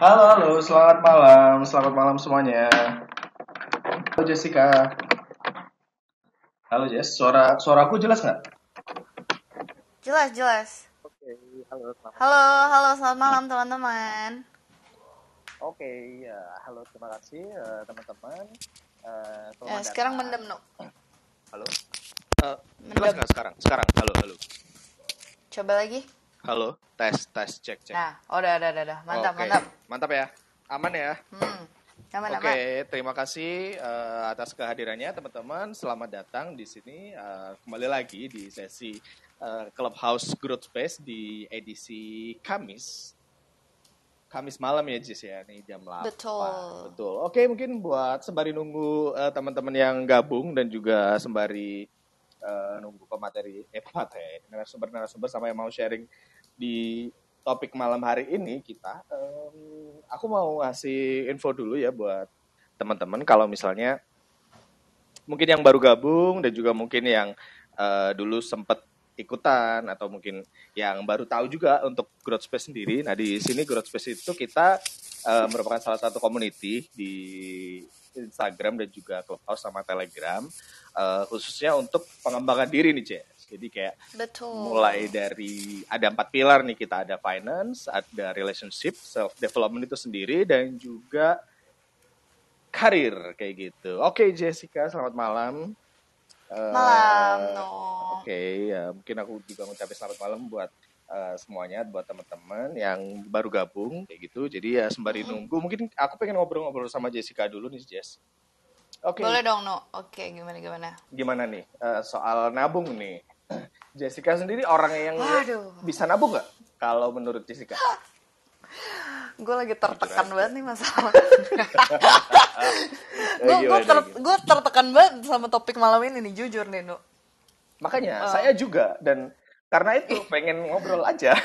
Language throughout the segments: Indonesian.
Halo, halo, selamat malam, selamat malam semuanya. Halo Jessica. Halo Jess, suara suaraku jelas nggak? Jelas, jelas. Oke, halo selamat. Halo, halo, selamat malam teman-teman. Oke, ya, halo terima kasih eh, teman-teman. Eh, Ya, sekarang mendem, no. Halo. Eh, Mendem. jelas nggak sekarang? Sekarang, halo, halo. Coba lagi. Halo, tes, tes, cek, cek. Nah, oh, udah, udah, udah, udah. Mantap, Oke, mantap. Mantap ya, aman ya. Hmm. Aman, Oke, aman. terima kasih eh, atas kehadirannya teman-teman. Selamat datang di sini. Eh, kembali lagi di sesi eh, Clubhouse Growth Space di edisi Kamis. Kamis malam ya Jis ya, nih jam 8. Betul. Betul. Oke, mungkin buat sembari nunggu eh, teman-teman yang gabung dan juga sembari eh, nunggu pemateri, eh pemateri, narasumber-narasumber sama yang mau sharing di topik malam hari ini kita, em, aku mau ngasih info dulu ya buat teman-teman kalau misalnya mungkin yang baru gabung dan juga mungkin yang eh, dulu sempat ikutan atau mungkin yang baru tahu juga untuk Growth Space sendiri. Nah di sini Growth Space itu kita eh, merupakan salah satu community di Instagram dan juga Clubhouse sama Telegram eh, khususnya untuk pengembangan diri nih Jess. Jadi kayak Betul. mulai dari ada empat pilar nih kita ada finance, ada relationship, self development itu sendiri dan juga karir kayak gitu. Oke Jessica, selamat malam. Eh, Malam, no. Oke, ya mungkin aku juga ngucapin selamat malam buat eh, semuanya, buat teman-teman yang baru gabung kayak gitu. Jadi ya sembari nunggu, mungkin aku pengen ngobrol-ngobrol sama Jessica dulu nih Jess. Oke, Boleh dong, no. Oke, gimana, gimana? gimana nih eh, soal nabung nih? Jessica sendiri orang yang Waduh. bisa nabung nggak? Kalau menurut Jessica? Gue lagi tertekan Jujur banget nih masalah. Eh, gue gimana, ter, gua tertekan banget sama topik malam ini nih, jujur nih, no. Makanya Oh. saya juga dan karena itu pengen ngobrol aja.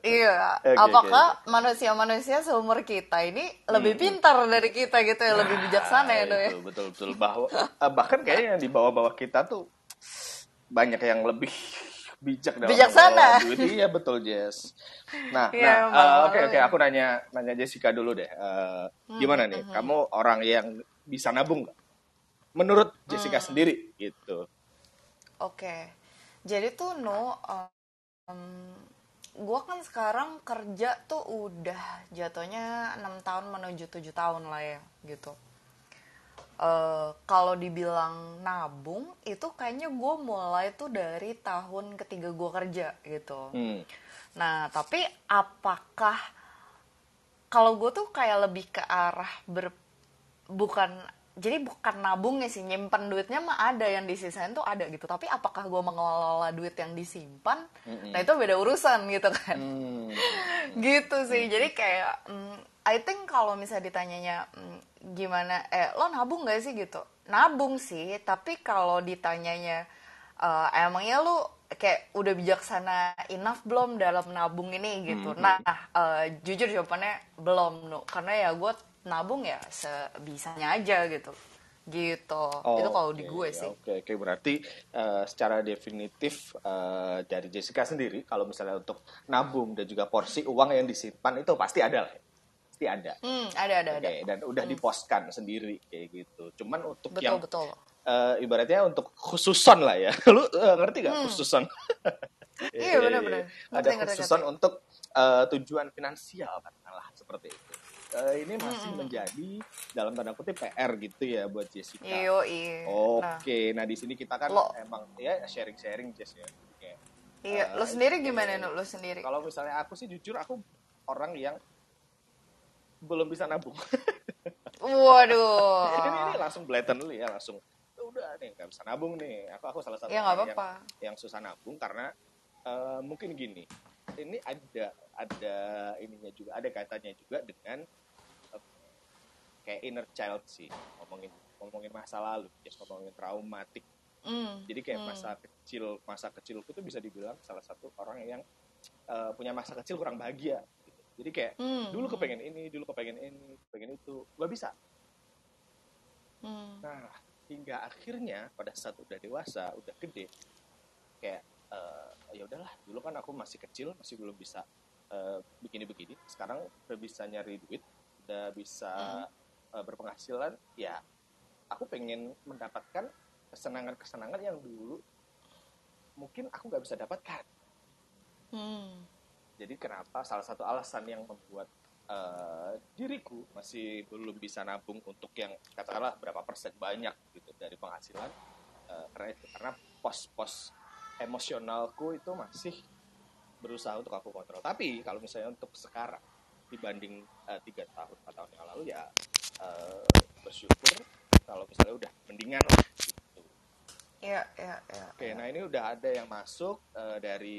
Iya, Oke, apakah manusia-manusia seumur kita ini lebih pintar dari kita gitu ya, lebih bijaksana ya, no ya? Itu, betul betul bahwa eh, bahkan kayaknya yang di bawah-bawah kita tuh banyak yang lebih bijak dalam Bijaksana. duit. Iya betul Jess. Nah, Iya, nah, eh, oke oke aku nanya nanya Jessica dulu deh. Eh, Hmm, gimana nih? Kamu orang yang bisa nabung nggak? Menurut Jessica Hmm. sendiri gitu. Oke, jadi tuh no, gue kan sekarang kerja tuh udah jatuhnya enam tahun menuju tujuh tahun lah ya, gitu. Eh, kalau dibilang nabung itu kayaknya gue mulai tuh dari tahun ketiga gue kerja gitu. Hmm. Nah, tapi apakah kalau gue tuh kayak lebih ke arah ber bukan jadi bukan nabungnya sih nyimpan duitnya mah ada yang disisain tuh ada gitu. Tapi apakah gue mengelola duit yang disimpan? Nah itu beda urusan gitu kan. Hmm. gitu sih. Jadi kayak mm, I think kalau misalnya ditanyanya mm, gimana eh lo nabung gak sih gitu? Nabung sih tapi kalau ditanyanya eh, emangnya lu kayak udah bijaksana enough belum dalam nabung ini gitu? Nah eh, jujur jawabannya belum no karena ya gue nabung ya sebisanya aja gitu gitu itu kalau di Oke, gue sih Oke, oke berarti eh, secara definitif eh, dari Jessica sendiri kalau misalnya untuk nabung dan juga porsi uang yang disimpan itu pasti ada lah. ya? Pasti ada. hmm ada ada Oke, ada dan udah diposkan sendiri kayak gitu. Cuman untuk betul yang betul eh, ibaratnya untuk khususon lah ya. Lu eh, ngerti gak khususon? Hmm. Iya, benar-benar. Ada Ngerti, khususon ngerti. untuk eh, tujuan finansial katakanlah seperti itu. Eh, ini masih Hmm. menjadi dalam tanda kutip PR gitu ya buat Jessica. iyo iya nah Oke, nah, di sini kita kan Lo- emang ya sharing-sharing Jess ya. Kayak, Iya, eh, lo sendiri gimana Nuk? Lo sendiri? Kalau misalnya aku sih jujur aku orang yang belum bisa nabung. Waduh. ini, ini langsung blatantly ya langsung udah nih nggak bisa nabung nih. Aku aku salah satu Ya, nggak orang yang, yang susah nabung karena eh, mungkin gini. Ini ada ada ininya juga ada kaitannya juga dengan kayak inner child sih ngomongin ngomongin masa lalu, just ngomongin traumatik Hmm, jadi kayak hmm. masa kecil masa kecilku tuh bisa dibilang salah satu orang yang eh, punya masa kecil kurang bahagia gitu. jadi kayak Hmm, dulu hmm. kepengen ini dulu kepengen ini kepengen itu gak bisa Hmm. nah hingga akhirnya pada saat udah dewasa udah gede kayak eh, ya udahlah dulu kan aku masih kecil masih belum bisa eh, begini-begini sekarang udah bisa nyari duit udah bisa eh, berpenghasilan ya aku pengen mendapatkan kesenangan-kesenangan yang dulu mungkin aku nggak bisa dapatkan Hmm. jadi kenapa salah satu alasan yang membuat eh, diriku masih belum bisa nabung untuk yang katakanlah berapa persen banyak gitu dari penghasilan eh, karena itu karena pos-pos emosionalku itu masih berusaha untuk aku kontrol tapi kalau misalnya untuk sekarang dibanding tiga tahun empat tahun yang lalu ya eh, bersyukur kalau misalnya udah mendingan lah gitu Ya, ya, ya. Oke, nah ini udah ada yang masuk eh, dari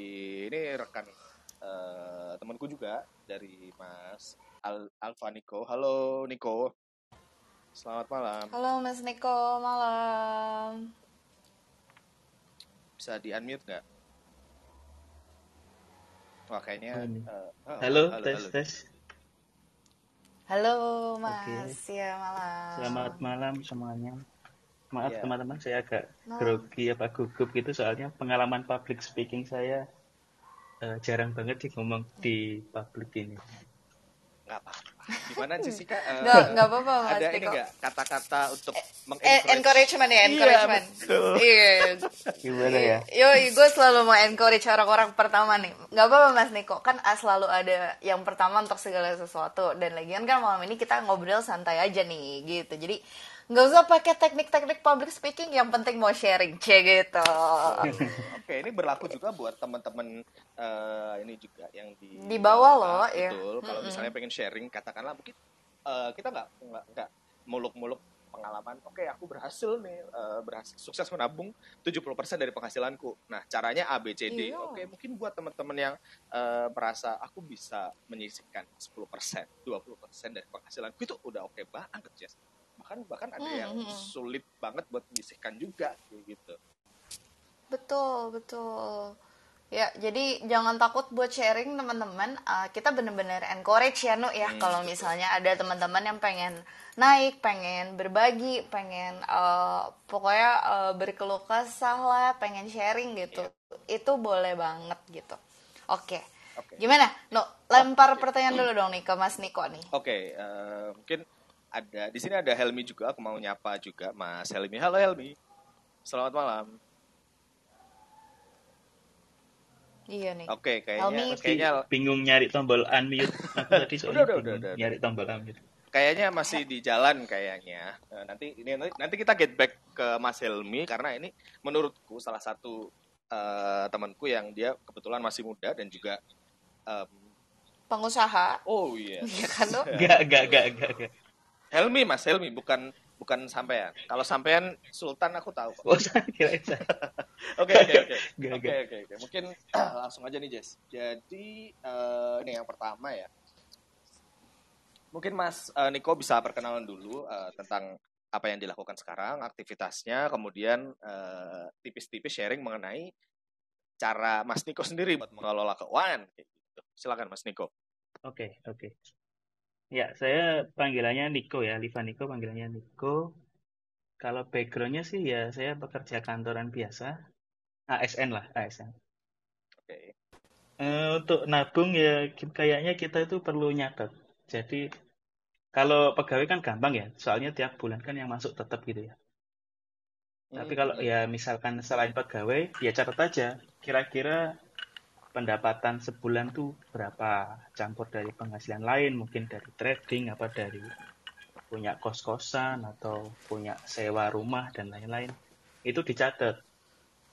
ini rekan eh, temanku juga dari Mas Al Alfa Niko. Halo Niko. Selamat malam. Halo Mas Niko, malam. Bisa di unmute nggak? Wah kayaknya. Oh, eh, oh, Halo, tes tes. Halo Mas, ya malam. Selamat malam semuanya. Maaf Iya. teman-teman, saya agak Malam. grogi apa gugup gitu soalnya pengalaman public speaking saya eh, jarang banget sih ngomong di public ini. Nggak apa-apa. Gimana Jessica? Eh, Nggak, nggak apa-apa Mas Ada ini Niko. nggak kata-kata untuk Eh, mengencourage? encouragement ya, Iya, encouragement. Iya. Gimana ya? Yoi, gue selalu mau encourage orang-orang pertama nih. Gak apa-apa Mas Niko, kan ah, selalu ada yang pertama untuk segala sesuatu. Dan lagian kan malam ini kita ngobrol santai aja nih, gitu. Jadi nggak usah pakai teknik-teknik public speaking, yang penting mau sharing, cie gitu. Oke, ini berlaku juga buat teman-teman eh, ini juga yang di Di bawah loh, Ah, ya. Betul. Kalau Mm-mm. misalnya pengen sharing, katakanlah mungkin eh, kita nggak nggak muluk-muluk pengalaman. Oke, aku berhasil nih eh, berhasil sukses menabung 70% dari penghasilanku. Nah, caranya A B C D. Iya. Oke, mungkin buat teman-teman yang eh, merasa aku bisa menyisihkan 10%, 20% dari penghasilanku itu udah oke banget, Jess. Bahkan bahkan ada yang Mm-mm. sulit banget buat menyisihkan juga gitu. Betul, betul. Ya, jadi jangan takut buat sharing teman-teman. Uh, kita bener-bener encourage ya, Nu ya. Hmm, Kalau misalnya ada teman-teman yang pengen naik, pengen berbagi, pengen uh, pokoknya uh, berkeluh kesah lah, pengen sharing gitu. Itu boleh banget gitu. Oke. Oke. Gimana? Nu, lempar Oke. pertanyaan dulu dong nih ke Mas Niko nih. Oke, eh, mungkin ada di sini ada Helmi juga. Aku mau nyapa juga Mas Helmi. Halo Helmi. Selamat malam. Iya nih. Oke, kayaknya Helmi. kayaknya Bingung nyari tombol unmute. Aku tadi Udah, soalnya udah, udah, udah. nyari tombol unmute. kayaknya masih di jalan kayaknya. Eh, nanti ini nanti, nanti kita get back ke Mas Helmi karena ini menurutku salah satu eh, temanku yang dia kebetulan masih muda dan juga em, Pengusaha. oh iya. Iya kan? Enggak, enggak, enggak, enggak, enggak. Helmi Mas Helmi bukan bukan sampean. Kalau sampean Sultan aku tahu. kok. Oh, saya kira saya. Oke oke oke oke oke oke. Mungkin langsung aja nih Jess. Jadi eh, ini yang pertama ya. Mungkin Mas eh, Niko bisa perkenalan dulu eh, tentang apa yang dilakukan sekarang, aktivitasnya, kemudian eh, tipis-tipis sharing mengenai cara Mas Niko sendiri buat mengelola keuangan. Kayak gitu. Silakan Mas Niko. Oke, oke. Ya, saya panggilannya Niko ya, Liva Niko panggilannya Niko. Kalau backgroundnya sih ya saya bekerja kantoran biasa, ASN lah, ASN. Oke. Eh, untuk nabung ya kayaknya kita itu perlu nyatet. Jadi kalau pegawai kan gampang ya, soalnya tiap bulan kan yang masuk tetap gitu ya. Tapi Hmm, kalau ya misalkan selain pegawai, ya catat aja kira-kira pendapatan sebulan tuh berapa, campur dari penghasilan lain, mungkin dari trading, apa dari punya kos-kosan atau punya sewa rumah dan lain-lain. Itu dicatat.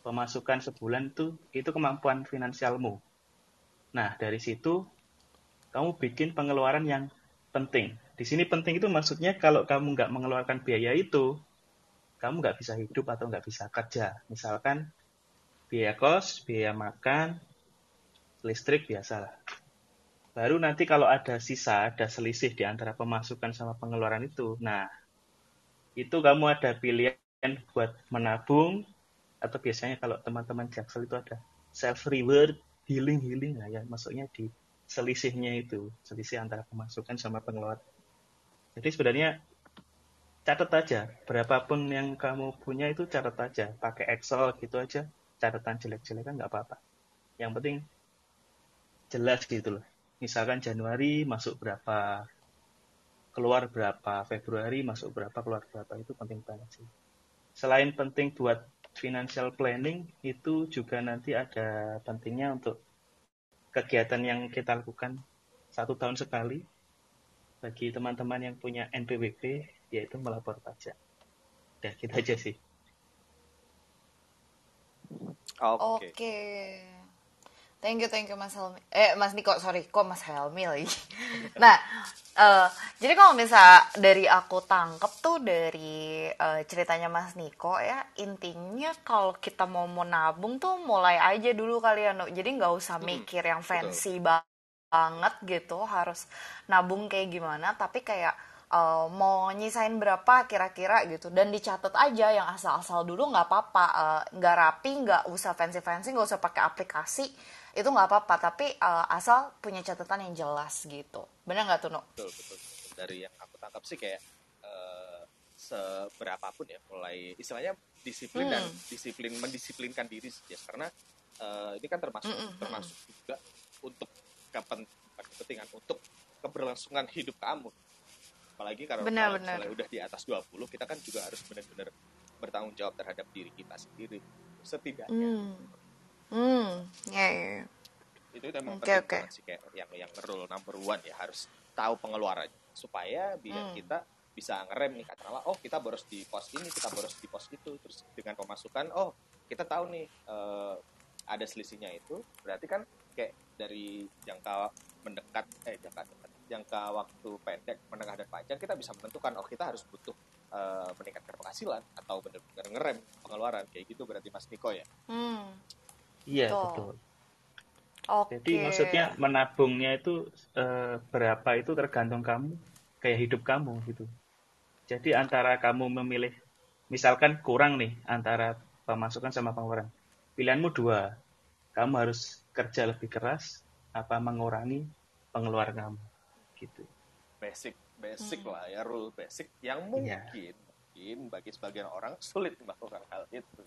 Pemasukan sebulan tuh itu kemampuan finansialmu. Nah, dari situ kamu bikin pengeluaran yang penting. Di sini penting itu maksudnya kalau kamu nggak mengeluarkan biaya itu, kamu nggak bisa hidup atau nggak bisa kerja. Misalkan biaya kos, biaya makan, listrik biasalah. Baru nanti kalau ada sisa, ada selisih di antara pemasukan sama pengeluaran itu, nah itu kamu ada pilihan buat menabung atau biasanya kalau teman-teman jaksel itu ada self reward, healing healing lah ya, maksudnya di selisihnya itu, selisih antara pemasukan sama pengeluaran. Jadi sebenarnya catat aja berapapun yang kamu punya itu catat aja pakai Excel gitu aja catatan jelek-jelek kan nggak apa-apa yang penting jelas gitu loh misalkan Januari masuk berapa keluar berapa Februari masuk berapa keluar berapa itu penting banget sih selain penting buat financial planning itu juga nanti ada pentingnya untuk kegiatan yang kita lakukan satu tahun sekali bagi teman-teman yang punya NPWP yaitu melapor pajak. Udah gitu aja sih. Oke. Oke. Thank you, thank you Mas Helmi. Eh, Mas Niko, sorry, kok Mas Helmi lagi. nah, eh, jadi kalau misal dari aku tangkep tuh dari eh, ceritanya Mas Niko ya, intinya kalau kita mau mau nabung tuh mulai aja dulu kali ya, No. Jadi nggak usah mikir yang fancy banget gitu, harus nabung kayak gimana, tapi kayak eh, mau nyisain berapa kira-kira gitu dan dicatat aja yang asal-asal dulu nggak apa-apa nggak rapi nggak usah fancy-fancy nggak usah pakai aplikasi itu nggak apa-apa tapi eh, asal punya catatan yang jelas gitu bener nggak tuh no? betul betul betul. dari yang aku tangkap sih kayak eh, seberapapun ya mulai istilahnya disiplin dan Hmm. disiplin mendisiplinkan diri sih karena eh, ini kan termasuk Mm, mm, mm, termasuk juga untuk kepen- kepentingan untuk keberlangsungan hidup kamu apalagi kalau, Benar, kalau benar. misalnya udah di atas 20 kita kan juga harus benar-benar bertanggung jawab terhadap diri kita sendiri setidaknya Hmm, hmm, ya, ya, ya. itu memang Oke, penting banget sih kayak yang yang rule number one ya harus tahu pengeluaran supaya biar Hmm. kita bisa ngerem nih katakanlah oh kita boros di pos ini kita boros di pos itu. Terus dengan pemasukan oh kita tahu nih eh, ada selisihnya itu. Berarti kan kayak dari jangka mendekat eh jangka dekat jangka waktu pendek menengah dan panjang kita bisa menentukan oh kita harus butuh eh, meningkatkan penghasilan atau benar-benar ngerem pengeluaran. Kayak gitu berarti Mas Niko ya? Hmm, Iya Betul. betul. oke. Jadi maksudnya menabungnya itu eh, berapa itu tergantung kamu, kayak hidup kamu gitu. Jadi antara kamu memilih, misalkan kurang nih antara pemasukan sama pengeluaran, pilihanmu dua, kamu harus kerja lebih keras apa mengurangi pengeluaran kamu, gitu. basic basic Hmm. lah ya rule basic yang Iya. mungkin mungkin bagi sebagian orang sulit melakukan hal itu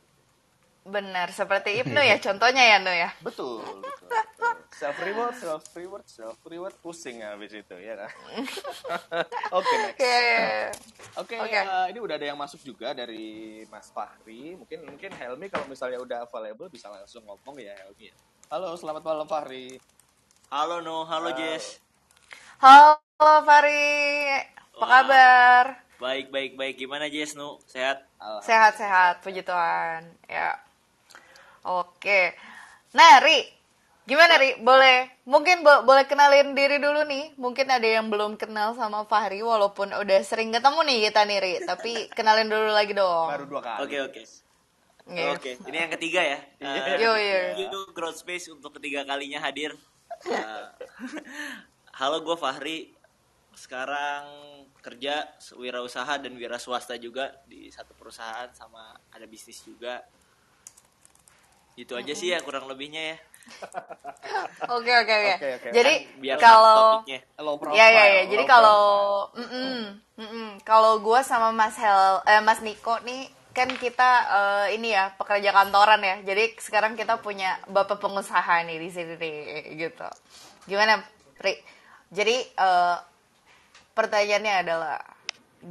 Benar, seperti Ibnu ya contohnya ya No ya. betul betul, betul. self reward self reward self reward pusing habis itu ya kan oke next Oke. oke Oke. eh, ini udah ada yang masuk juga dari Mas Fahri mungkin mungkin Helmi kalau misalnya udah available bisa langsung ngomong ya Helmi ya. halo selamat malam Fahri Halo No, halo Halo. Jess. Halo Fari, apa Wah. kabar? Baik, baik, baik. Gimana Jess No? Sehat? Alhamdulillah. Sehat-sehat, puji Tuhan. Ya. Oke. Nah, Ri, gimana Ri? Boleh, mungkin bo- boleh kenalin diri dulu nih. Mungkin ada yang belum kenal sama Fahri, walaupun udah sering ketemu nih kita nih, Ri. Tapi kenalin dulu lagi dong. baru dua kali Oke, oke. Iya. Oke, ini yang ketiga ya. Eh, Yo, yo. Thank you Growth Space untuk ketiga kalinya hadir. Eh, halo, gue Fahri. Sekarang kerja wirausaha dan wira swasta juga di satu perusahaan sama ada bisnis juga. Itu aja sih ya kurang lebihnya ya. Oke, oke, oke. Jadi Biar kalau Ya ya ya. Jadi kalau kalau gue sama Mas Hel eh, Mas Niko nih kan kita eh, ini ya pekerja kantoran ya. Jadi sekarang kita punya bapak pengusaha nih di sini nih gitu. Gimana, Ri? Jadi eh, pertanyaannya adalah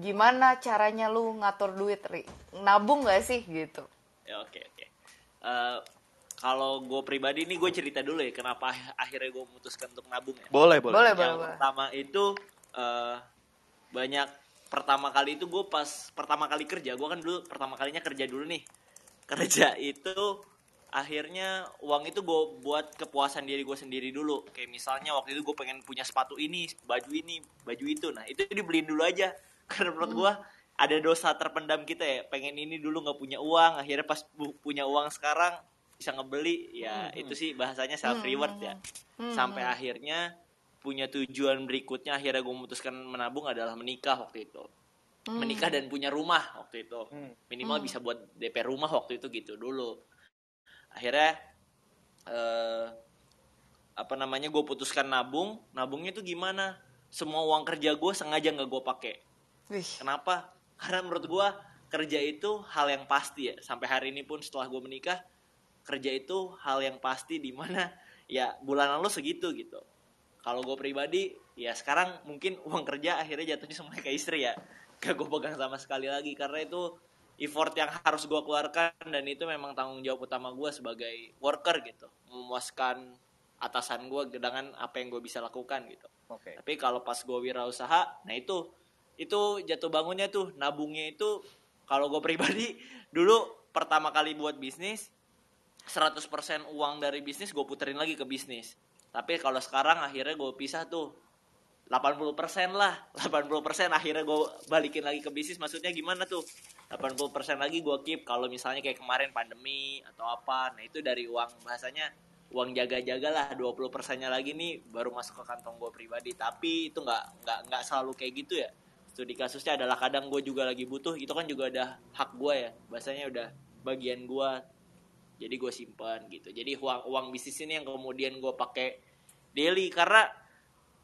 gimana caranya lu ngatur duit, Ri? Nabung gak sih gitu? Ya oke oke. Eh, kalau gue pribadi nih gue cerita dulu ya kenapa ak- akhirnya gue memutuskan untuk nabung ya. boleh boleh. Boleh, boleh, yang boleh. pertama itu eh, banyak pertama kali itu gue pas pertama kali kerja gue kan dulu pertama kalinya kerja dulu nih. Kerja itu akhirnya uang itu gue buat kepuasan diri gue sendiri dulu. Kayak misalnya waktu itu gue pengen punya sepatu ini baju ini baju itu. Nah itu dibeliin dulu aja. Karena menurut gue ada dosa terpendam kita ya. Pengen ini dulu nggak punya uang akhirnya pas punya uang sekarang bisa ngebeli. Ya itu sih bahasanya self reward ya. sampai akhirnya punya tujuan berikutnya akhirnya gue memutuskan menabung adalah menikah waktu itu. Menikah dan punya rumah waktu itu. Hmm. minimal bisa buat DP rumah waktu itu gitu dulu. Akhirnya eh apa namanya gue putuskan nabung. Nabungnya tuh gimana? Semua uang kerja gue sengaja nggak gue pakai. Kenapa? Karena menurut gua kerja itu hal yang pasti ya. Sampai hari ini pun setelah gua menikah, kerja itu hal yang pasti di mana ya bulanan lo segitu gitu. kalau gue pribadi ya sekarang mungkin uang kerja akhirnya jatuhnya semuanya ke istri ya gak gue pegang sama sekali lagi karena itu effort yang harus gue keluarkan dan itu memang tanggung jawab utama gue sebagai worker gitu memuaskan atasan gue dengan apa yang gue bisa lakukan gitu Oke. tapi kalau pas gue wirausaha nah itu itu jatuh bangunnya tuh nabungnya itu kalau gue pribadi dulu pertama kali buat bisnis 100% uang dari bisnis gue puterin lagi ke bisnis. Tapi kalau sekarang akhirnya gue pisah tuh. 80% lah. 80% akhirnya gue balikin lagi ke bisnis. Maksudnya gimana tuh? 80% lagi gue keep. Kalau misalnya kayak kemarin pandemi atau apa nah itu dari uang bahasanya uang jaga-jaga lah. 20 persennya lagi nih baru masuk ke kantong gue pribadi. Tapi itu nggak nggak nggak selalu kayak gitu ya. Studi kasusnya adalah kadang gue juga lagi butuh. Itu kan juga ada hak gue ya. Bahasanya udah bagian gue jadi gue simpan gitu. Jadi uang uang bisnis ini yang kemudian gue pakai daily. Karena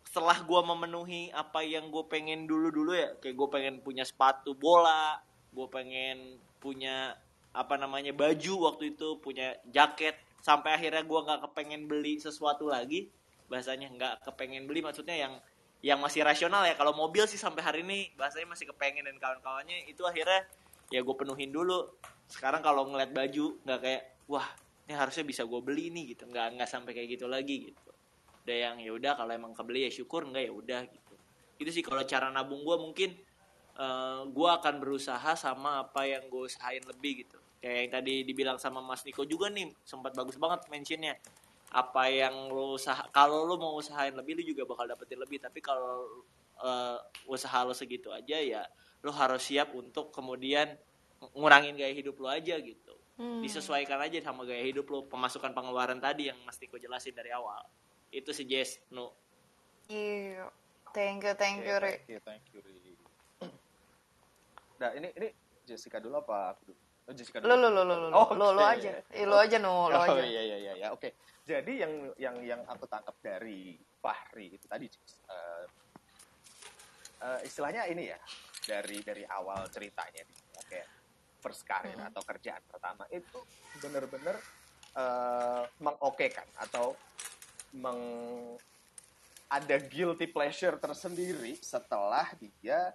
setelah gue memenuhi apa yang gue pengen dulu dulu ya kayak gue pengen punya sepatu bola gue pengen punya apa namanya baju waktu itu punya jaket sampai akhirnya gue nggak kepengen beli sesuatu lagi. Bahasanya nggak kepengen beli maksudnya yang yang masih rasional ya. Kalau mobil sih sampai hari ini bahasanya masih kepengen dan kawan-kawannya. Itu akhirnya ya gue penuhin dulu. Sekarang kalau ngeliat baju nggak kayak wah ini harusnya bisa gue beli nih gitu. Nggak nggak sampai kayak gitu lagi gitu. Udah yang ya udah kalau emang kebeli ya syukur enggak ya udah gitu. Itu sih kalau cara nabung gue mungkin eh gue akan berusaha sama apa yang gue usahain lebih gitu. Kayak yang tadi dibilang sama Mas Niko juga nih sempat bagus banget mentionnya. Apa yang lo usaha kalau lo mau usahain lebih lo juga bakal dapetin lebih. Tapi kalau eh, usaha lo segitu aja ya lo harus siap untuk kemudian ngurangin gaya hidup lo aja gitu Hmm. disesuaikan aja sama gaya hidup lo pemasukan pengeluaran tadi yang Mas Niko jelasin dari awal itu sih Jess no Iya. Thank you, thank you, Oke, Ri. Thank you, thank you, Ri. Nah, ini ini Jessica dulu apa aku dulu? Oh, Jessica dulu. Lu, lu, lu, lu, lu, Oh, lu, lu oke. aja. Ih, lu aja, nu, lu oh, aja. iya iya iya ya. Oke. Jadi yang yang yang aku tangkap dari Fahri itu tadi eh, eh, istilahnya ini ya dari dari awal ceritanya first career Mhm. atau kerjaan pertama itu benar-benar eh, mengokekan atau meng ada guilty pleasure tersendiri setelah dia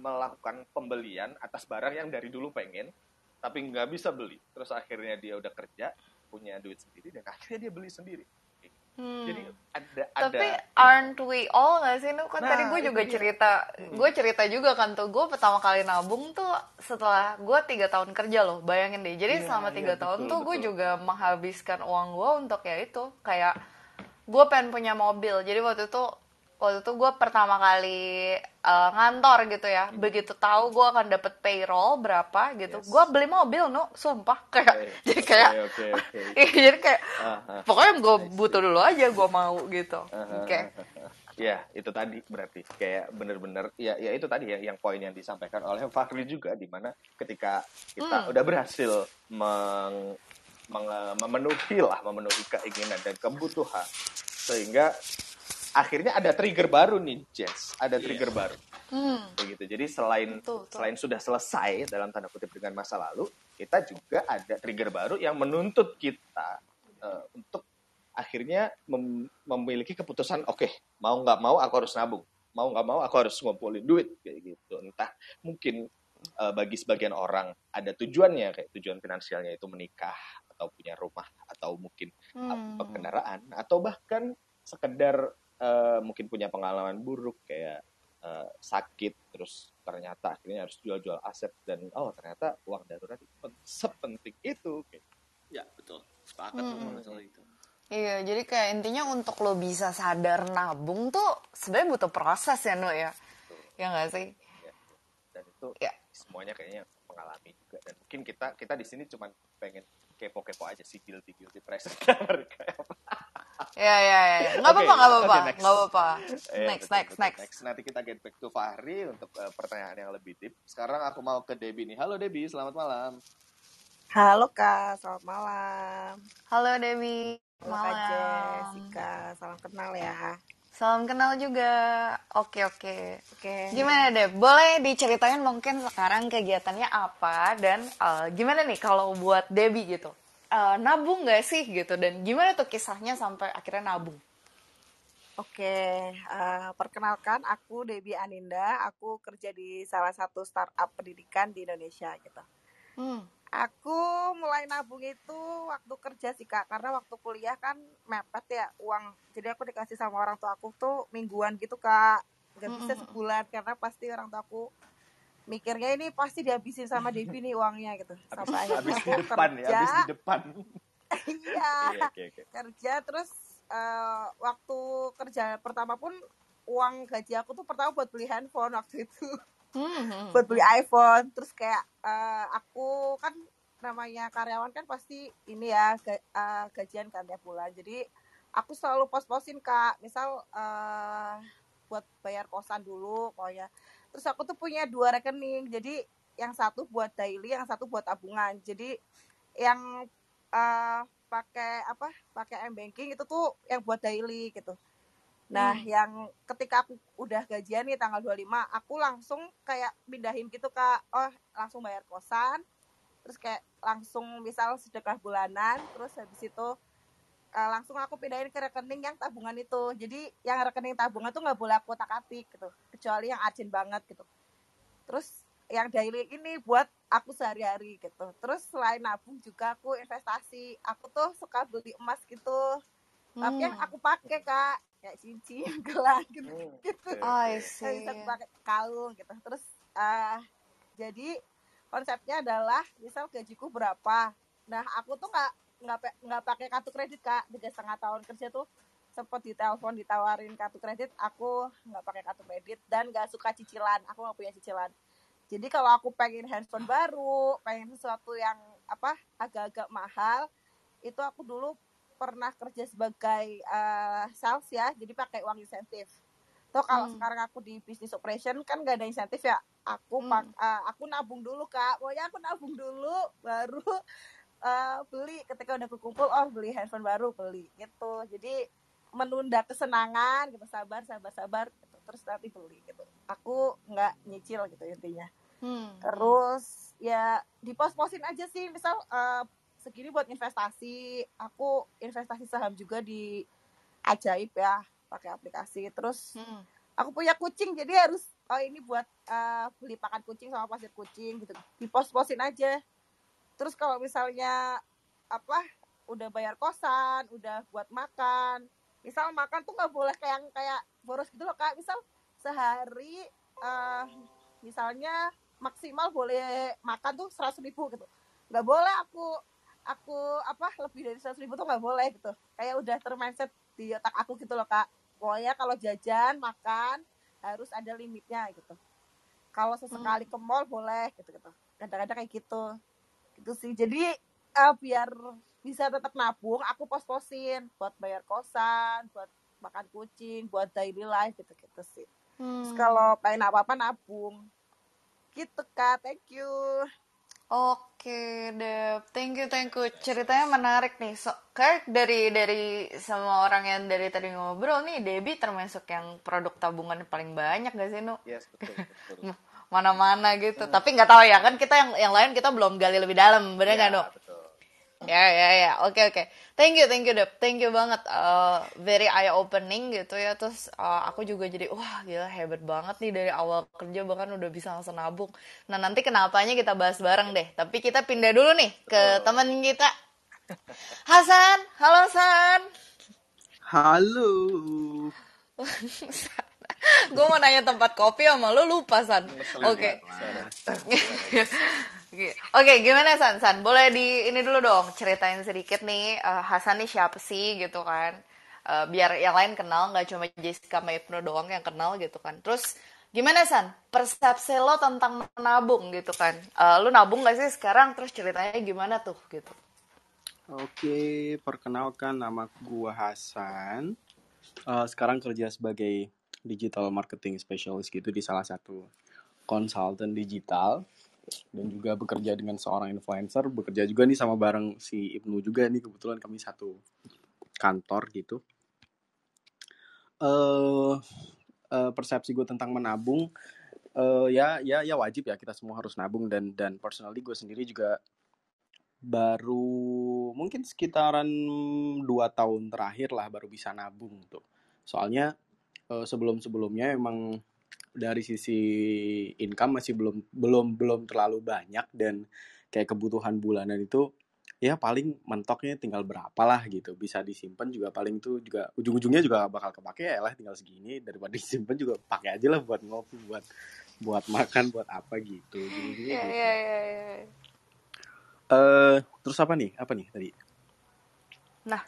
melakukan pembelian atas barang yang dari dulu pengen tapi nggak bisa beli terus akhirnya dia udah kerja punya duit sendiri dan akhirnya dia beli sendiri Hmm. jadi ada Tapi ada aren't we all gak sih? Nu kan Nah, tadi gue juga dia. cerita, gue cerita juga kan tuh, gue pertama kali nabung tuh setelah gue tiga tahun kerja loh, bayangin deh. Jadi Iya, selama iya, tiga tahun betul, tuh gue juga menghabiskan uang gue untuk ya itu, kayak gue pengen punya mobil. Jadi waktu itu waktu itu gue pertama kali uh, ngantor gitu ya. Begitu tahu gue akan dapet payroll berapa gitu, Yes. gue beli mobil nu, sumpah kayak Oke, jadi kayak oke oke Iya, jadi kayak ah. pokoknya gue butuh dulu aja gue mau gitu. Ah, Oke. ah. Ya, itu tadi berarti kayak bener-bener ya ya itu tadi ya yang poin yang disampaikan oleh Fakri juga di mana ketika kita Hmm. udah berhasil meng, menge- memenuhi lah memenuhi keinginan dan kebutuhan sehingga akhirnya ada trigger baru nih Jess ada Iya. trigger baru Hmm. begitu jadi selain Betul, betul. selain sudah selesai dalam tanda kutip dengan masa lalu kita juga ada trigger baru yang menuntut kita eh, untuk akhirnya mem- memiliki keputusan oke mau nggak mau aku harus nabung mau nggak mau aku harus ngumpulin duit kayak gitu entah mungkin eh, bagi sebagian orang ada tujuannya kayak tujuan finansialnya itu menikah atau punya rumah atau mungkin Hmm. apa kendaraan atau bahkan sekedar eh, mungkin punya pengalaman buruk kayak eh, sakit terus ternyata akhirnya harus jual-jual aset dan oh ternyata uang darurat itu pen- sepenting itu kayak ya betul sepakat Hmm. hmm. soal itu Iya, jadi kayak intinya untuk lo bisa sadar nabung tuh sebenarnya butuh proses ya, Nu ya. Ya nggak sih? ya. dan itu Ya. semuanya kayaknya mengalami juga dan mungkin kita kita di sini cuma pengen kepo-kepo aja sih guilty guilty pressure mereka Ya, ya, ya. ya. Nggak apa-apa, nggak apa-apa. next. Nggak apa-apa. Eh, Next, next, betul. next. Nanti kita get back to Fahri untuk eh, pertanyaan yang lebih deep. Sekarang aku mau ke Debbie nih. Halo Debbie, selamat malam. Halo Kak, selamat malam. Halo Dewi. Halo Kak Malam. Jessica, salam kenal ya. Salam kenal juga. Oke, oke. Oke. Gimana deh? Boleh diceritain mungkin sekarang kegiatannya apa dan eh, gimana nih kalau buat Debbie gitu? Eh, nabung gak sih gitu dan gimana tuh kisahnya sampai akhirnya nabung? Oke, eh, perkenalkan aku Debbie Aninda. Aku kerja di salah satu startup pendidikan di Indonesia gitu. Hmm. Aku mulai nabung itu waktu kerja sih kak, karena waktu kuliah kan mepet ya uang. Jadi aku dikasih sama orang tua aku tuh mingguan gitu kak, nggak bisa sebulan karena pasti orang tua aku mikirnya ini pasti dihabisin sama Debbie nih uangnya gitu. Sampai akhirnya Habis di depan ya, kerja, habis di depan. iya Iya, oke oke. kerja terus eh, waktu kerja pertama pun uang gaji aku tuh pertama buat beli handphone waktu itu Hmm. buat beli iPhone terus kayak eh, aku kan namanya karyawan kan pasti ini ya eh, gajian kan tiap bulan. Jadi aku selalu pos-posin kak. Misal eh, buat bayar kosan dulu pokoknya. Terus aku tuh punya dua rekening. Jadi yang satu buat daily yang satu buat tabungan. Jadi yang eh, pakai apa pakai m banking itu tuh yang buat daily gitu Nah, Hmm. yang ketika aku udah gajian nih tanggal 25, aku langsung kayak pindahin gitu Kak. Oh, langsung bayar kosan. Terus kayak langsung misal sedekah bulanan, terus habis itu eh, langsung aku pindahin ke rekening yang tabungan itu. Jadi yang rekening tabungan tuh nggak boleh aku otak-atik gitu, kecuali yang urgent banget gitu. Terus yang daily ini buat aku sehari-hari gitu. Terus selain nabung juga aku investasi. Aku tuh suka beli emas gitu. Tapi yang Hmm. aku pakai kak kayak cincin, gelang gitu. gitu. I Yang bisa pakai kalung gitu. Terus eh jadi konsepnya adalah misal gajiku berapa. Nah aku tuh nggak nggak nggak pakai kartu kredit kak. Tiga setengah tahun kerja tuh sempat ditelepon ditawarin kartu kredit. Aku nggak pakai kartu kredit dan nggak suka cicilan. Aku nggak punya cicilan. Jadi kalau aku pengen handphone baru, pengen sesuatu yang apa agak-agak mahal, itu aku dulu pernah kerja sebagai eh, sales ya, jadi pakai uang insentif. Toh kalau Hmm. sekarang aku di business operation kan gak ada insentif ya. Aku pak, Hmm. eh, aku nabung dulu kak. Pokoknya aku nabung dulu, baru eh, beli. Ketika udah kekumpul, oh beli handphone baru beli gitu. Jadi menunda kesenangan gitu, sabar, sabar, sabar. Gitu. Terus nanti beli gitu. Aku nggak nyicil gitu intinya Hmm. terus ya di pos-posin aja sih misal eh, segini buat investasi. Aku investasi saham juga di ajaib ya pakai aplikasi. Terus Hmm. aku punya kucing jadi harus oh ini buat eh, beli pakan kucing sama pasir kucing gitu. Di pos-posin aja. Terus kalau misalnya apa udah bayar kosan udah buat makan misal makan tuh nggak boleh kayak kayak boros gitu loh kak. Misal sehari eh misalnya maksimal boleh makan tuh seratus ribu gitu. Nggak boleh aku aku apa lebih dari seratus ribu tuh nggak boleh gitu. Kayak udah termindset di otak aku gitu loh kak. Pokoknya kalau jajan makan harus ada limitnya gitu. Kalau sesekali ke mall boleh gitu gitu. Kadang-kadang kayak gitu. Gitu sih. Jadi eh, biar bisa tetap nabung aku pos-posin buat bayar kosan buat makan kucing buat daily life gitu gitu sih. Terus Hmm. kalau pengen apa-apa nabung. Gitu kak. Thank you Oke, Dep. Thank you, thank you. Ceritanya menarik nih. So, kayak dari dari semua orang yang dari tadi ngobrol nih, Debbie termasuk yang produk tabungan paling banyak gak sih, Nu? Yes, betul, betul. Mana-mana gitu. Tapi nggak tahu ya, kan kita yang yang lain kita belum gali lebih dalam, nggak, Ya, Nu? Ya, ya, ya. Oke, oke. Thank you, thank you, Dep. Thank you banget. Uh, very eye opening gitu ya. Terus uh, aku juga jadi, wah gila hebat banget nih dari awal kerja bahkan udah bisa langsung nabung. Nah, nanti kenapanya kita bahas bareng deh. Tapi kita pindah dulu nih ke teman kita. Hasan, halo Hasan. Halo. Gue mau nanya tempat kopi sama lu lupa San. Oke. Oke, Oke, gimana San? San, boleh di ini dulu dong ceritain sedikit nih eh, Hasan nih siapa sih gitu kan? Eh, biar yang lain kenal, nggak cuma Jessica sama Ibnu doang yang kenal gitu kan. Terus gimana San? Persepsi lo tentang menabung gitu kan? Eh, lu nabung gak sih sekarang? Terus ceritanya gimana tuh gitu? Oke, perkenalkan nama gua Hasan. Eh, sekarang kerja sebagai digital marketing specialist gitu di salah satu konsultan digital dan juga bekerja dengan seorang influencer, bekerja juga nih sama bareng si Ibnu juga nih kebetulan kami satu kantor gitu. Eh eh, persepsi gue tentang menabung eh ya ya ya wajib ya kita semua harus nabung dan dan personally gue sendiri juga baru mungkin sekitaran dua tahun terakhir lah baru bisa nabung tuh soalnya eh, sebelum-sebelumnya emang dari sisi income masih belum belum belum terlalu banyak dan kayak kebutuhan bulanan itu ya paling mentoknya tinggal berapa lah gitu. Bisa disimpan juga paling tuh juga ujung-ujungnya juga bakal kepake ya lah tinggal segini. Daripada disimpan juga pakai aja lah buat ngopi buat buat makan buat apa gitu. Ujung-ujungnya iya. iya. Eh, terus apa nih? Apa nih tadi? Nah,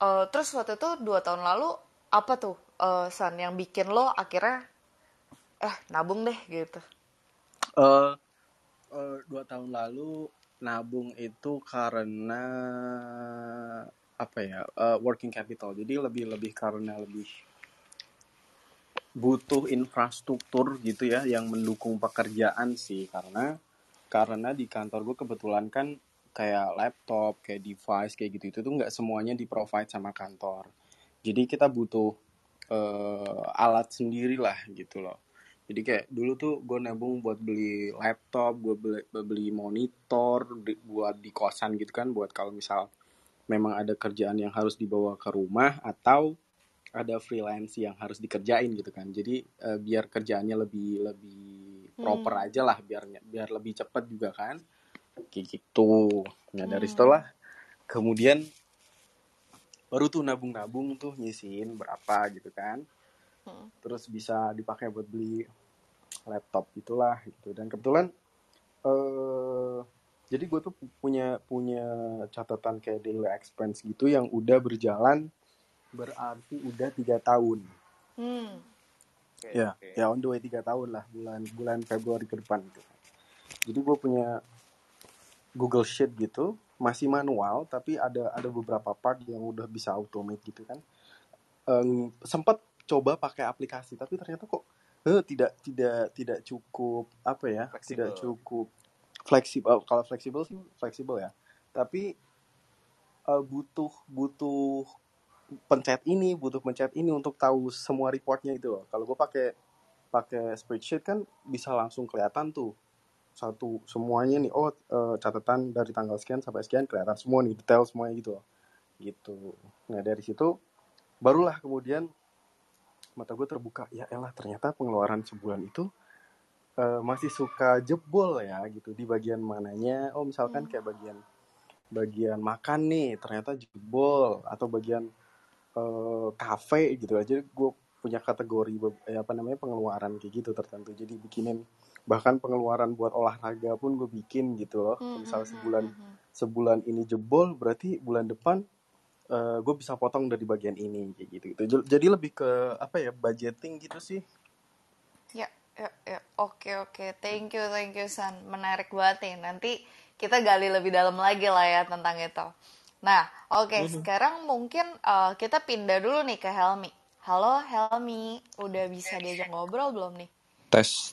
eh, terus waktu itu dua tahun lalu apa tuh eh, San yang bikin lo akhirnya eh nabung deh gitu. eh eh, dua tahun lalu nabung itu karena apa ya eh, working capital. Jadi lebih lebih karena lebih butuh infrastruktur gitu ya yang mendukung pekerjaan sih. Karena karena di kantor gue kebetulan kan kayak laptop kayak device kayak gitu itu tuh nggak semuanya di provide sama kantor. Jadi kita butuh eh, alat sendiri lah gitu loh jadi kayak dulu tuh gue nabung buat beli laptop gue beli, beli monitor di- buat di kosan gitu kan buat kalau misal memang ada kerjaan yang harus dibawa ke rumah atau ada freelance yang harus dikerjain gitu kan jadi eh, biar kerjaannya lebih lebih proper Hmm. aja lah biar biar lebih cepat juga kan kayak gitu nah dari Hmm. setelah kemudian baru tuh nabung-nabung tuh nyisihin berapa gitu kan Hmm. terus bisa dipakai buat beli laptop gitulah gitu dan kebetulan eh jadi gue tuh pu- punya punya catatan kayak daily expense gitu yang udah berjalan berarti udah tiga tahun Hmm. Oke, ya oke. ya on the way tiga tahun lah bulan bulan Februari ke depan gitu jadi gue punya Google Sheet gitu masih manual tapi ada ada beberapa part yang udah bisa automate gitu kan Em, sempat coba pakai aplikasi tapi ternyata kok eh, tidak tidak tidak cukup apa ya tidak Fleksibel. cukup fleksibel. Kalau fleksibel sih fleksibel ya. Tapi eh, butuh butuh pencet ini butuh pencet ini untuk tahu semua reportnya itu loh. Kalau gue pakai pakai spreadsheet kan bisa langsung kelihatan tuh satu semuanya nih. Oh eh, catatan dari tanggal sekian sampai sekian kelihatan semua nih detail semuanya gitu loh. Gitu. Nah dari situ barulah kemudian mata gue terbuka. Ya elah ternyata pengeluaran sebulan itu eh, masih suka jebol ya gitu. Di bagian mananya oh misalkan Hmm. kayak bagian bagian makan nih ternyata jebol. Atau bagian kafe gitu aja gue punya kategori eh, apa namanya pengeluaran kayak gitu tertentu. Jadi bikinin bahkan pengeluaran buat olahraga pun gue bikin gitu loh. Hmm, misal hmm, hmm, sebulan hmm. sebulan ini jebol berarti bulan depan gue bisa potong dari bagian ini kayak gitu gitu jadi lebih ke apa ya budgeting gitu sih Ya, ya, ya. Oke, oke. Thank you, thank you, San. Menarik banget nih. Nanti kita gali lebih dalam lagi lah ya tentang itu. Nah, oke. Sekarang mungkin eh, kita pindah dulu nih ke Helmi. Halo, Helmi. Udah bisa diajak ngobrol belum nih? Tes.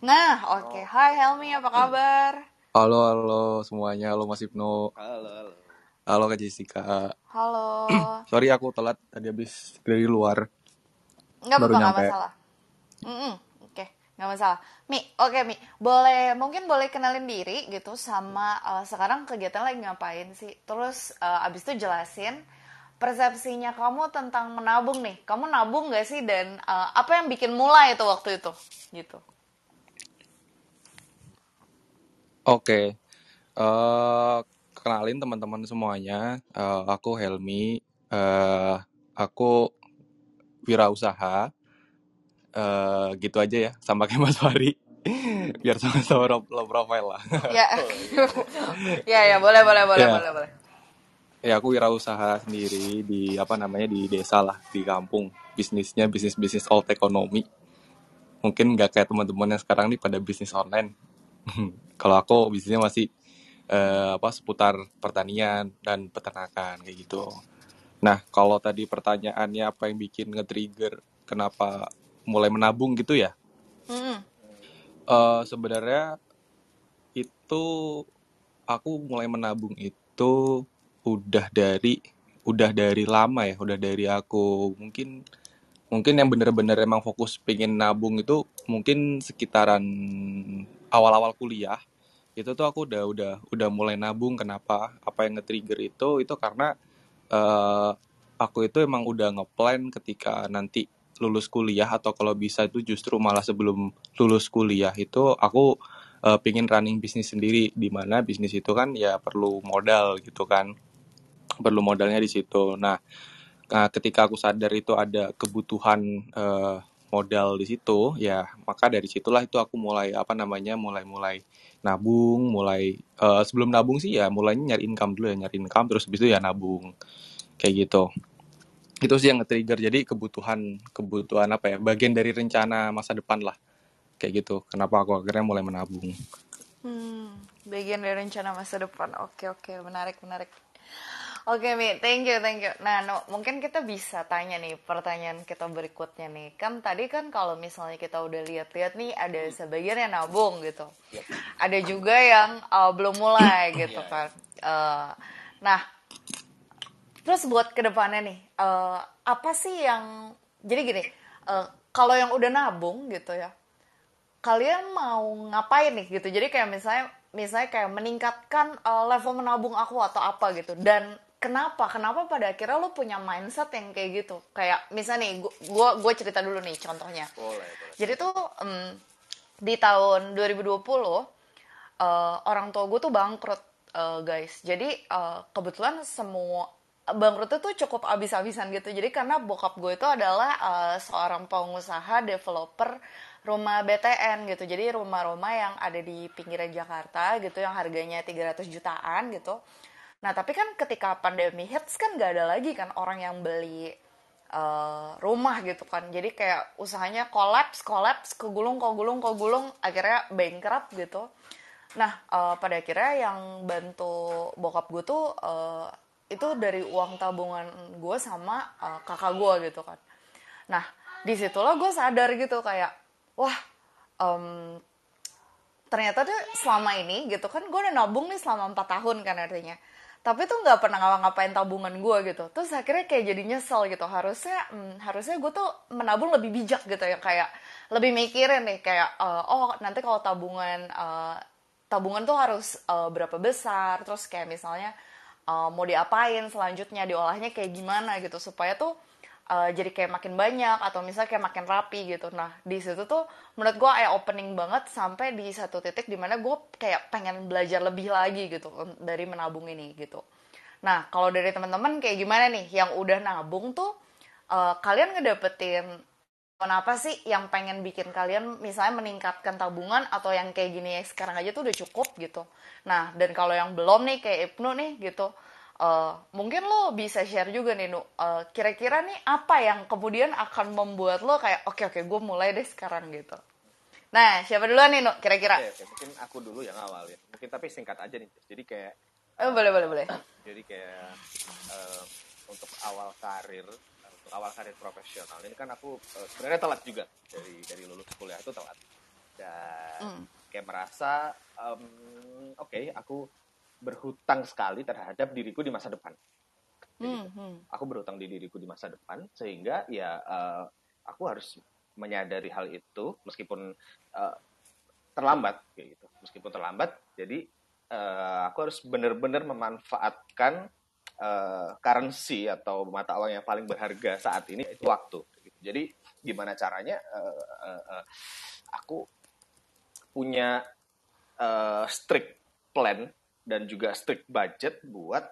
Nah, oke. Hai Helmi, apa kabar? Halo, halo semuanya. Halo Mas Ibnu. Halo, halo. Halo Kak Jessica. Halo. Sorry aku telat tadi habis dari luar. Nggak apa-apa, nggak nyampe. masalah. Mm-mm, Oke, nggak masalah. Mi, oke Mi, boleh mungkin boleh kenalin diri gitu sama eh, sekarang kegiatan lagi ngapain sih? Terus eh, abis itu jelasin persepsinya kamu tentang menabung nih. Kamu nabung nggak sih dan eh, apa yang bikin mulai itu waktu itu? Gitu. Oke. Eh kenalin teman-teman semuanya. Eh, aku Helmi. Eh aku wirausaha. Eh gitu aja ya, sama kayak Mas Fari. Biar sama-sama low, low profile lah. Ya, ya, ya, boleh, boleh, boleh, Ya. boleh, boleh. Ya aku wirausaha sendiri di apa namanya di desa lah, di kampung. Bisnisnya bisnis-bisnis old economy. Mungkin nggak kayak teman-teman yang sekarang nih pada bisnis online. Kalau aku bisnisnya masih eh, apa seputar pertanian dan peternakan kayak gitu. Nah, kalau tadi pertanyaannya apa yang bikin nge-trigger kenapa mulai menabung gitu ya? Mm-mm. Eh sebenarnya itu aku mulai menabung itu udah dari udah dari lama ya, udah dari aku mungkin mungkin yang bener-bener emang fokus pengen nabung itu mungkin sekitaran awal-awal kuliah itu tuh aku udah udah udah mulai nabung kenapa apa yang nge-trigger itu. Itu karena eh aku itu emang udah ngeplan ketika nanti lulus kuliah atau kalau bisa itu justru malah sebelum lulus kuliah itu aku uh, pingin running bisnis sendiri. Di mana bisnis itu kan ya perlu modal gitu kan. Perlu modalnya di situ. Nah Nah, ketika aku sadar itu ada kebutuhan uh, modal di situ, ya maka dari situlah itu aku mulai apa namanya, mulai-mulai nabung, mulai uh, sebelum nabung sih ya mulainya nyari income dulu ya, nyari income terus habis itu ya nabung. Kayak gitu. Itu sih yang nge-trigger. Jadi kebutuhan kebutuhan apa ya? Bagian dari rencana masa depan lah. Kayak gitu. Kenapa aku akhirnya mulai menabung. Hmm, bagian dari rencana masa depan. Oke, oke, menarik, menarik. Oke Mi, thank you, thank you. Nah, no, mungkin kita bisa tanya nih pertanyaan kita berikutnya nih. Kan tadi kan kalau misalnya kita udah lihat-lihat nih ada sebagian yang nabung gitu. Yep. Ada juga yang uh, belum mulai gitu yeah. kan. Uh, nah, terus buat ke depannya nih, uh, apa sih yang jadi gini? Uh, kalau yang udah nabung gitu ya, kalian mau ngapain nih gitu? Jadi kayak misalnya misalnya kayak meningkatkan uh, level menabung aku atau apa gitu dan kenapa? Kenapa pada akhirnya lo punya mindset yang kayak gitu? Kayak misalnya nih gue gue cerita dulu nih contohnya. Boleh, boleh. jadi tuh um, di tahun 2020 uh, eh, orang tua gue tuh bangkrut uh, guys. Jadi uh, kebetulan semua bangkrut itu cukup abis-abisan gitu. Jadi karena bokap gue itu adalah uh, seorang pengusaha developer rumah BTN gitu. Jadi rumah-rumah yang ada di pinggiran Jakarta gitu yang harganya 300 jutaan gitu Nah, tapi kan ketika pandemi hits kan gak ada lagi kan orang yang beli uh, rumah gitu kan. Jadi kayak usahanya kolaps, kolaps, kegulung, kegulung, kegulung, akhirnya bankrupt gitu. Nah, uh, pada akhirnya yang bantu bokap gue tuh uh, itu dari uang tabungan gue sama uh, kakak gue gitu kan. Nah, di situlah gue sadar gitu kayak, wah, um, ternyata tuh selama ini gitu kan gue udah nabung nih selama empat tahun kan artinya tapi tuh nggak pernah ngapa-ngapain tabungan gue gitu. Terus akhirnya kayak jadi nyesel gitu. Harusnya hmm, harusnya gue tuh menabung lebih bijak gitu ya. Kayak lebih mikirin nih kayak uh, oh nanti kalau tabungan uh, tabungan tuh harus uh, berapa besar. Terus kayak misalnya uh, mau diapain selanjutnya diolahnya kayak gimana gitu. Supaya tuh uh, jadi kayak makin banyak atau misalnya kayak makin rapi gitu. Nah di situ tuh menurut gue kayak opening banget sampai di satu titik di mana gue kayak pengen belajar lebih lagi gitu dari menabung ini gitu. Nah kalau dari teman-teman kayak gimana nih? Yang udah nabung tuh uh, kalian ngedapetin kenapa sih yang pengen bikin kalian misalnya meningkatkan tabungan atau yang kayak gini ya sekarang aja tuh udah cukup gitu? Nah dan kalau yang belum nih kayak Ibnu nih gitu uh, mungkin lo bisa share juga nih Nu. Uh, kira-kira nih apa yang kemudian akan membuat lo kayak oke okay, oke okay, gue mulai deh sekarang gitu. Nah siapa duluan nih Nu kira-kira? Okay, okay. mungkin aku dulu yang awal ya mungkin tapi singkat aja nih jadi kayak oh, boleh boleh boleh. Jadi kayak uh, untuk awal karir untuk awal karir profesional ini kan aku uh, sebenarnya telat juga dari dari lulus kuliah itu telat. Dan mm. kayak merasa um, oke okay, aku berhutang sekali terhadap diriku di masa depan. Hmm, hmm. Aku berhutang di diriku di masa depan sehingga ya uh, aku harus menyadari hal itu meskipun uh, terlambat kayak gitu. Meskipun terlambat, jadi uh, aku harus benar-benar memanfaatkan uh, currency atau mata uang yang paling berharga saat ini itu waktu. Gitu. Jadi gimana caranya uh, uh, uh, aku punya uh, strict plan dan juga strict budget buat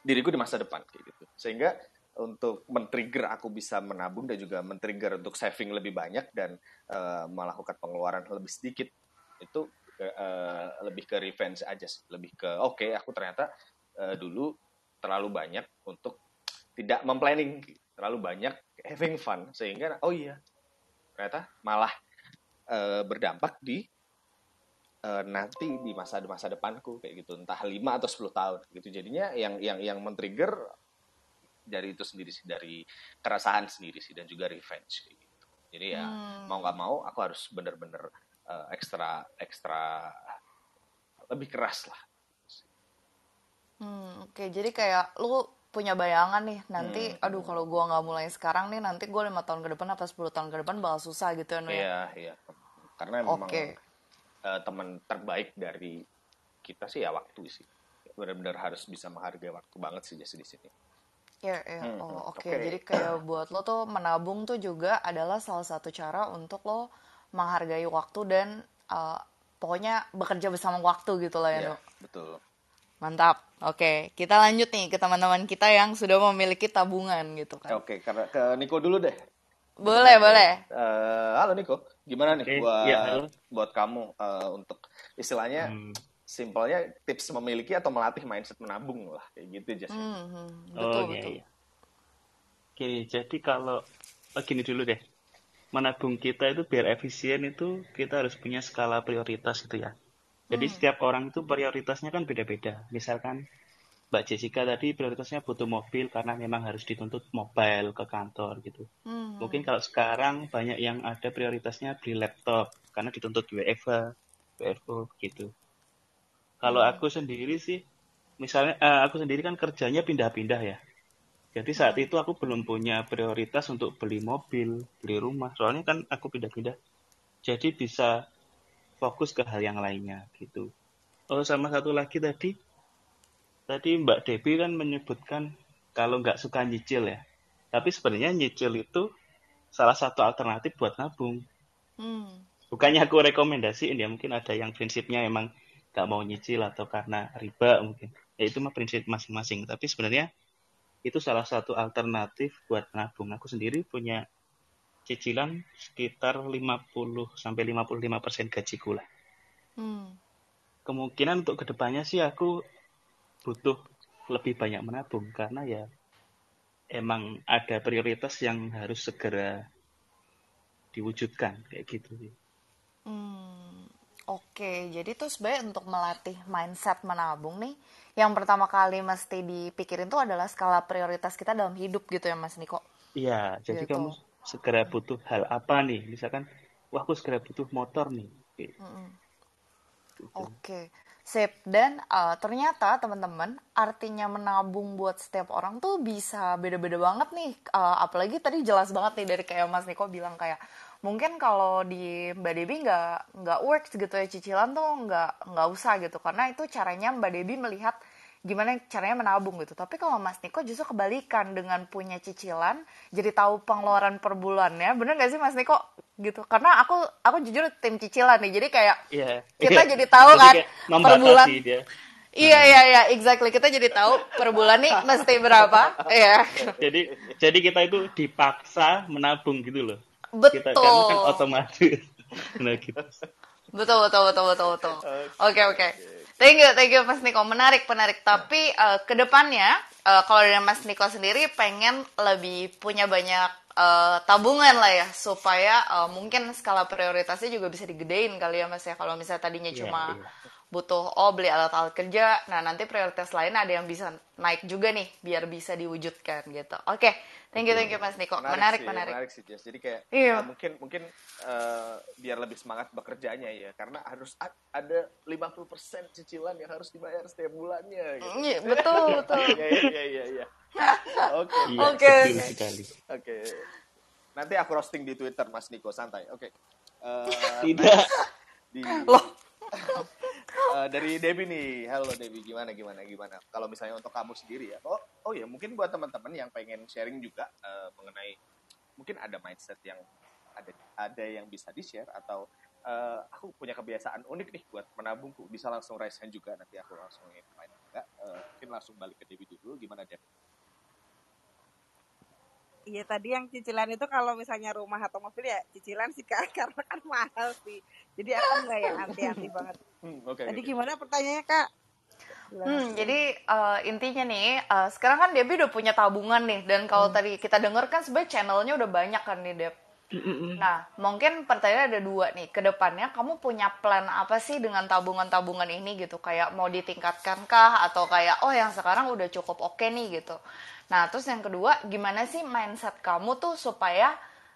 diriku di masa depan kayak gitu. Sehingga untuk men-trigger aku bisa menabung dan juga men-trigger untuk saving lebih banyak dan uh, melakukan pengeluaran lebih sedikit itu uh, lebih ke revenge aja sih. lebih ke oke okay, aku ternyata uh, dulu terlalu banyak untuk tidak memplanning terlalu banyak having fun sehingga oh iya ternyata malah uh, berdampak di uh, nanti di masa masa depanku kayak gitu. Entah 5 atau 10 tahun gitu. Jadinya yang yang yang men-trigger dari itu sendiri sih dari keresahan sendiri sih dan juga revenge kayak gitu. Jadi ya hmm. mau nggak mau aku harus bener-bener uh, ekstra ekstra lebih keras lah. Hmm, oke. Okay. jadi kayak lu punya bayangan nih nanti hmm. aduh kalau gua nggak mulai sekarang nih nanti gua lima tahun ke depan atau 10 tahun ke depan bakal susah gitu ya iya iya. Karena memang okay uh, teman terbaik dari kita sih ya waktu sih benar-benar harus bisa menghargai waktu banget sih jadi di sini Iya, iya. Hmm, Oh, oke. oke. Jadi kayak buat lo tuh menabung tuh juga adalah salah satu cara untuk lo menghargai waktu dan uh, pokoknya bekerja bersama waktu gitu lah ya, No. betul. Mantap. Oke, kita lanjut nih ke teman-teman kita yang sudah memiliki tabungan gitu kan. Oke, karena ke Niko dulu deh. Boleh, boleh. Eh, halo Niko, gimana nih Oke, buat ya, halo. buat kamu eh, untuk istilahnya Hmm. simpelnya tips memiliki atau melatih mindset menabung lah kayak gitu Jas. Hmm, hmm, betul, Oh iya, betul. iya. Oke, jadi kalau oh, gini dulu deh. Menabung kita itu biar efisien itu kita harus punya skala prioritas gitu ya. Jadi setiap orang itu prioritasnya kan beda-beda. Misalkan Mbak Jessica tadi prioritasnya butuh mobil karena memang harus dituntut mobile ke kantor gitu. Hmm, Mungkin kalau sekarang banyak yang ada prioritasnya beli laptop karena dituntut WFH, WFO gitu. Kalau aku sendiri sih, misalnya eh, aku sendiri kan kerjanya pindah-pindah ya. Jadi saat itu aku belum punya prioritas untuk beli mobil, beli rumah. Soalnya kan aku pindah-pindah. Jadi bisa fokus ke hal yang lainnya gitu. Oh sama satu lagi tadi, tadi Mbak Debbie kan menyebutkan kalau nggak suka nyicil ya. Tapi sebenarnya nyicil itu salah satu alternatif buat nabung. hmm, Bukannya aku rekomendasiin ya, mungkin ada yang prinsipnya emang nggak mau nyicil atau karena riba mungkin. Ya itu mah prinsip masing-masing. Tapi sebenarnya itu salah satu alternatif buat nabung. Aku sendiri punya cicilan sekitar 50 sampai 55 persen gajiku lah. hmm. Kemungkinan untuk ke depannya sih aku butuh lebih banyak menabung karena ya emang ada prioritas yang harus segera diwujudkan kayak gitu sih. Hmm, Oke, jadi tuh sebenarnya untuk melatih mindset menabung nih, yang pertama kali mesti dipikirin tuh adalah skala prioritas kita dalam hidup gitu ya Mas Niko. Iya, jadi Gitu. kamu segera butuh hal apa nih? Misalkan, wah aku segera butuh motor nih. Gitu. Oke, sip. Dan uh, ternyata teman-teman, artinya menabung buat setiap orang tuh bisa beda-beda banget nih. Uh, apalagi tadi jelas banget nih dari kayak Mas Niko bilang kayak mungkin kalau di Mbak Debbie nggak nggak works gitu ya cicilan tuh nggak nggak usah gitu karena itu caranya Mbak Debbie melihat gimana caranya menabung gitu. Tapi kalau Mas Niko justru kebalikan dengan punya cicilan, jadi tahu pengeluaran per bulannya. Bener gak sih Mas Niko? Gitu. Karena aku aku jujur tim cicilan nih. Jadi kayak Iya. kita Iya. jadi tahu kan per bulan. dia. Iya iya iya, exactly. Kita jadi tahu per bulan nih mesti berapa. Iya. Jadi jadi kita itu dipaksa menabung gitu loh. Kita Betul. karena kan otomatis. Nah gitu. Betul betul betul betul betul. Oke oke. Thank you thank you Mas Niko. Menarik menarik. Tapi eh, ke depannya eh, kalau dari Mas Niko sendiri pengen lebih punya banyak eh, tabungan lah ya supaya eh, mungkin skala prioritasnya juga bisa digedein kali ya Mas ya. Kalau misalnya tadinya Iya, cuma iya. butuh oh beli alat-alat kerja, nah nanti prioritas lain ada yang bisa naik juga nih biar bisa diwujudkan gitu. Oke, thank you thank you Mas Niko. Menarik sih, menarik. menarik sih Jess. Jadi kayak Iya. eh, mungkin mungkin eh, biar lebih semangat bekerjanya ya karena harus ada 50% cicilan yang harus dibayar setiap bulannya gitu. Iya, betul betul. Iya iya iya iya. Oke. Iya, Oke, betul oke. Oke. Nanti aku roasting di Twitter Mas Niko santai. Oke. Eh, Tidak. di Loh. Eh, dari Debbie nih. Halo Debbie, gimana gimana gimana? Kalau misalnya untuk kamu sendiri ya. Oh, oh ya, mungkin buat teman-teman yang pengen sharing juga eh, mengenai mungkin ada mindset yang ada ada yang bisa di-share atau eh, aku punya kebiasaan unik nih buat menabungku. Bisa langsung raise hand juga nanti aku langsung invite juga. Eh, mungkin langsung balik ke Debbie dulu. Gimana Deb? Iya tadi yang cicilan itu kalau misalnya rumah atau mobil ya cicilan sih kak karena kan mahal sih. Jadi aku nggak yang anti-anti banget. Hmm, oke. Tadi oke. gimana pertanyaannya kak? Hmm, jadi eh, intinya nih, eh, sekarang kan Debbie udah punya tabungan nih, dan kalau tadi kita denger kan sebenarnya channelnya udah banyak kan nih Deb. Nah, mungkin pertanyaan ada dua nih. Ke depannya kamu punya plan apa sih dengan tabungan-tabungan ini gitu? Kayak mau ditingkatkan kah? Atau kayak, oh yang sekarang udah cukup oke nih gitu. Nah, terus yang kedua, gimana sih mindset kamu tuh supaya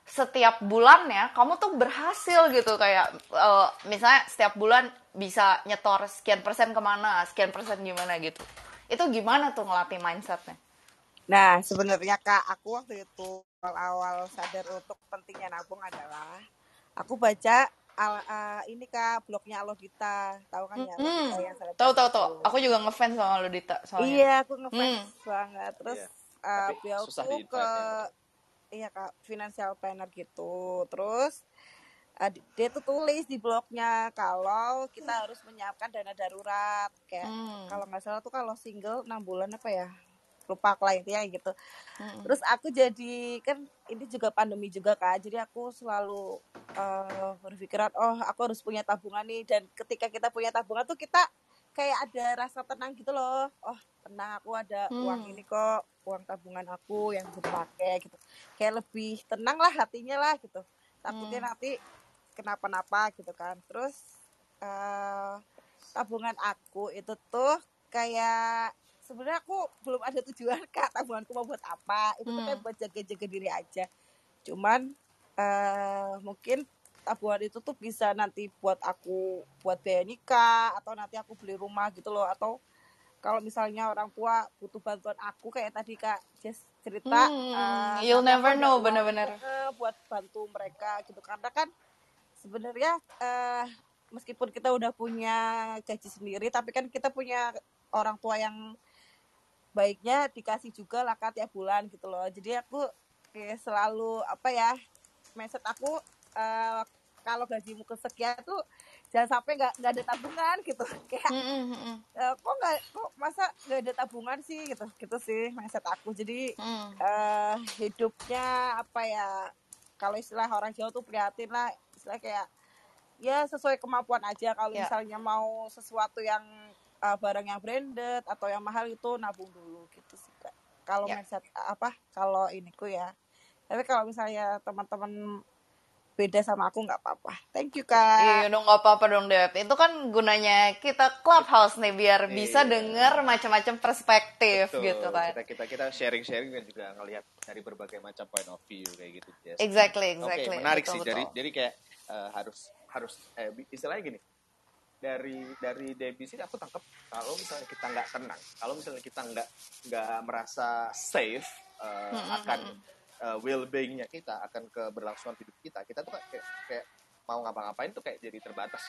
setiap bulannya kamu tuh berhasil gitu kayak eh, misalnya setiap bulan bisa nyetor sekian persen ke mana, sekian persen gimana gitu. Itu gimana tuh ngelatih mindsetnya? Nah sebenarnya kak aku waktu itu awal-awal sadar untuk pentingnya nabung adalah aku baca al- eh, ini kak blognya Alodita tahu kan ya Hmm, Alodita yang tahu tahu tahu. Aku juga ngefans sama Lodita soalnya. Iya, aku ngefans Hmm. banget. Terus Iya. uh, Tapi beliau tuh ke iya kak financial planner gitu. Terus uh, di- dia tuh tulis di blognya kalau kita harus menyiapkan dana darurat. Kayak Hmm. kalau nggak salah tuh kalau single enam bulan apa ya lupa lah intinya kayak gitu. Mm-mm. terus aku jadi kan ini juga pandemi juga kak jadi aku selalu uh, berpikiran oh aku harus punya tabungan nih. Dan ketika kita punya tabungan tuh kita kayak ada rasa tenang gitu loh oh tenang aku ada uang Hmm. ini kok uang tabungan aku yang bisa dipakai gitu kayak lebih tenang lah hatinya lah gitu takutnya Hmm. nanti kenapa-napa gitu kan terus eh tabungan aku itu tuh kayak sebenarnya aku belum ada tujuan kak tabunganku mau buat apa itu tuh kayak Hmm. buat jaga-jaga diri aja cuman eh mungkin tabungan itu tuh bisa nanti buat aku buat biaya nikah atau nanti aku beli rumah gitu loh. Atau kalau misalnya orang tua butuh bantuan aku kayak tadi kak Jess cerita Hmm, eh, you'll never know bener-bener. buat bantu mereka gitu. Karena kan sebenarnya eh meskipun kita udah punya gaji sendiri tapi kan kita punya orang tua yang baiknya dikasih juga lah Kak, tiap bulan gitu loh. Jadi aku kayak selalu apa ya mindset aku eh, kalau gajimu kesekian tuh jangan sampai nggak nggak ada tabungan gitu kayak Mm-mm, mm-mm. eh, kok nggak kok masa nggak ada tabungan sih gitu gitu sih mindset aku jadi Mm. eh hidupnya apa ya kalau istilah orang Jawa tuh prihatin lah istilah kayak ya sesuai kemampuan aja kalau Ya. misalnya mau sesuatu yang eh, barang yang branded atau yang mahal itu nabung dulu gitu sih kak kalau Ya. mindset apa kalau iniku ya tapi kalau misalnya teman-teman beda sama aku nggak apa-apa thank you kak Iya, dong nggak apa-apa dong Dep. Itu kan gunanya kita clubhouse nih biar bisa Iya. denger macam-macam perspektif Betul. gitu kan. Kita kita kita sharing sharing dan juga ngelihat dari berbagai macam point of view kayak gitu. Jess. Exactly, Oke, exactly. menarik Betul, sih. Jadi betul. jadi kayak eh, harus harus eh, istilahnya gini. Dari dari Debbie sih aku tangkap kalau misalnya kita nggak tenang, kalau misalnya kita nggak nggak merasa safe Mm-mm, akan uh, well-beingnya kita, akan keberlangsungan hidup kita, kita tuh kayak, kayak mau ngapa-ngapain tuh kayak jadi terbatas.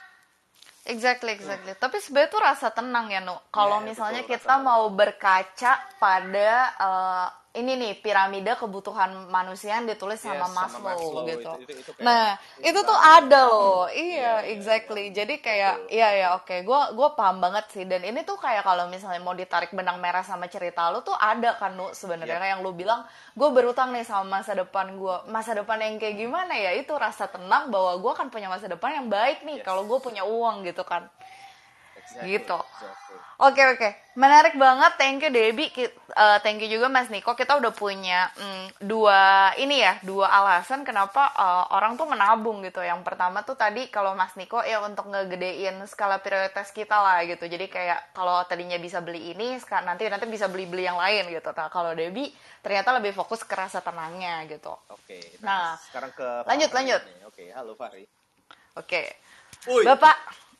Exactly, exactly. Tapi sebenarnya tuh rasa tenang ya, Nu. Kalau Iya, misalnya betul, kita mau berkaca pada eh, ini nih piramida kebutuhan manusia yang ditulis Yes, sama sama Maslow, Maslow, gitu. itu- itu- itu kayak- nah, itu itu tuh ada loh. Iya, Iya, iya, exactly. iya. Jadi kayak Betul. iya ya, oke. Gua gua paham banget sih dan ini tuh kayak kalau misalnya mau ditarik benang merah sama cerita lu tuh ada kan, Nu, sebenarnya Iya. yang lu bilang gue berutang nih sama masa depan gua. Masa depan yang kayak gimana ya? Itu rasa tenang bahwa gua akan punya masa depan yang baik nih Yes. kalau gue punya uang gitu kan. Exactly, Gitu. exactly. Oke oke, menarik banget. Thank you Debbie. Eh, thank you juga Mas Niko. Kita udah punya mm, dua ini ya, dua alasan kenapa eh, orang tuh menabung gitu. Yang pertama tuh tadi kalau Mas Niko ya untuk ngegedein skala prioritas kita lah gitu. Jadi kayak kalau tadinya bisa beli ini, nanti nanti bisa beli beli yang lain gitu. Nah kalau Debbie ternyata lebih fokus ke rasa tenangnya gitu. Oke. Nah, sekarang ke lanjut, Fahri lanjut. Oke, halo Fahri. Oke, Woi, Bapak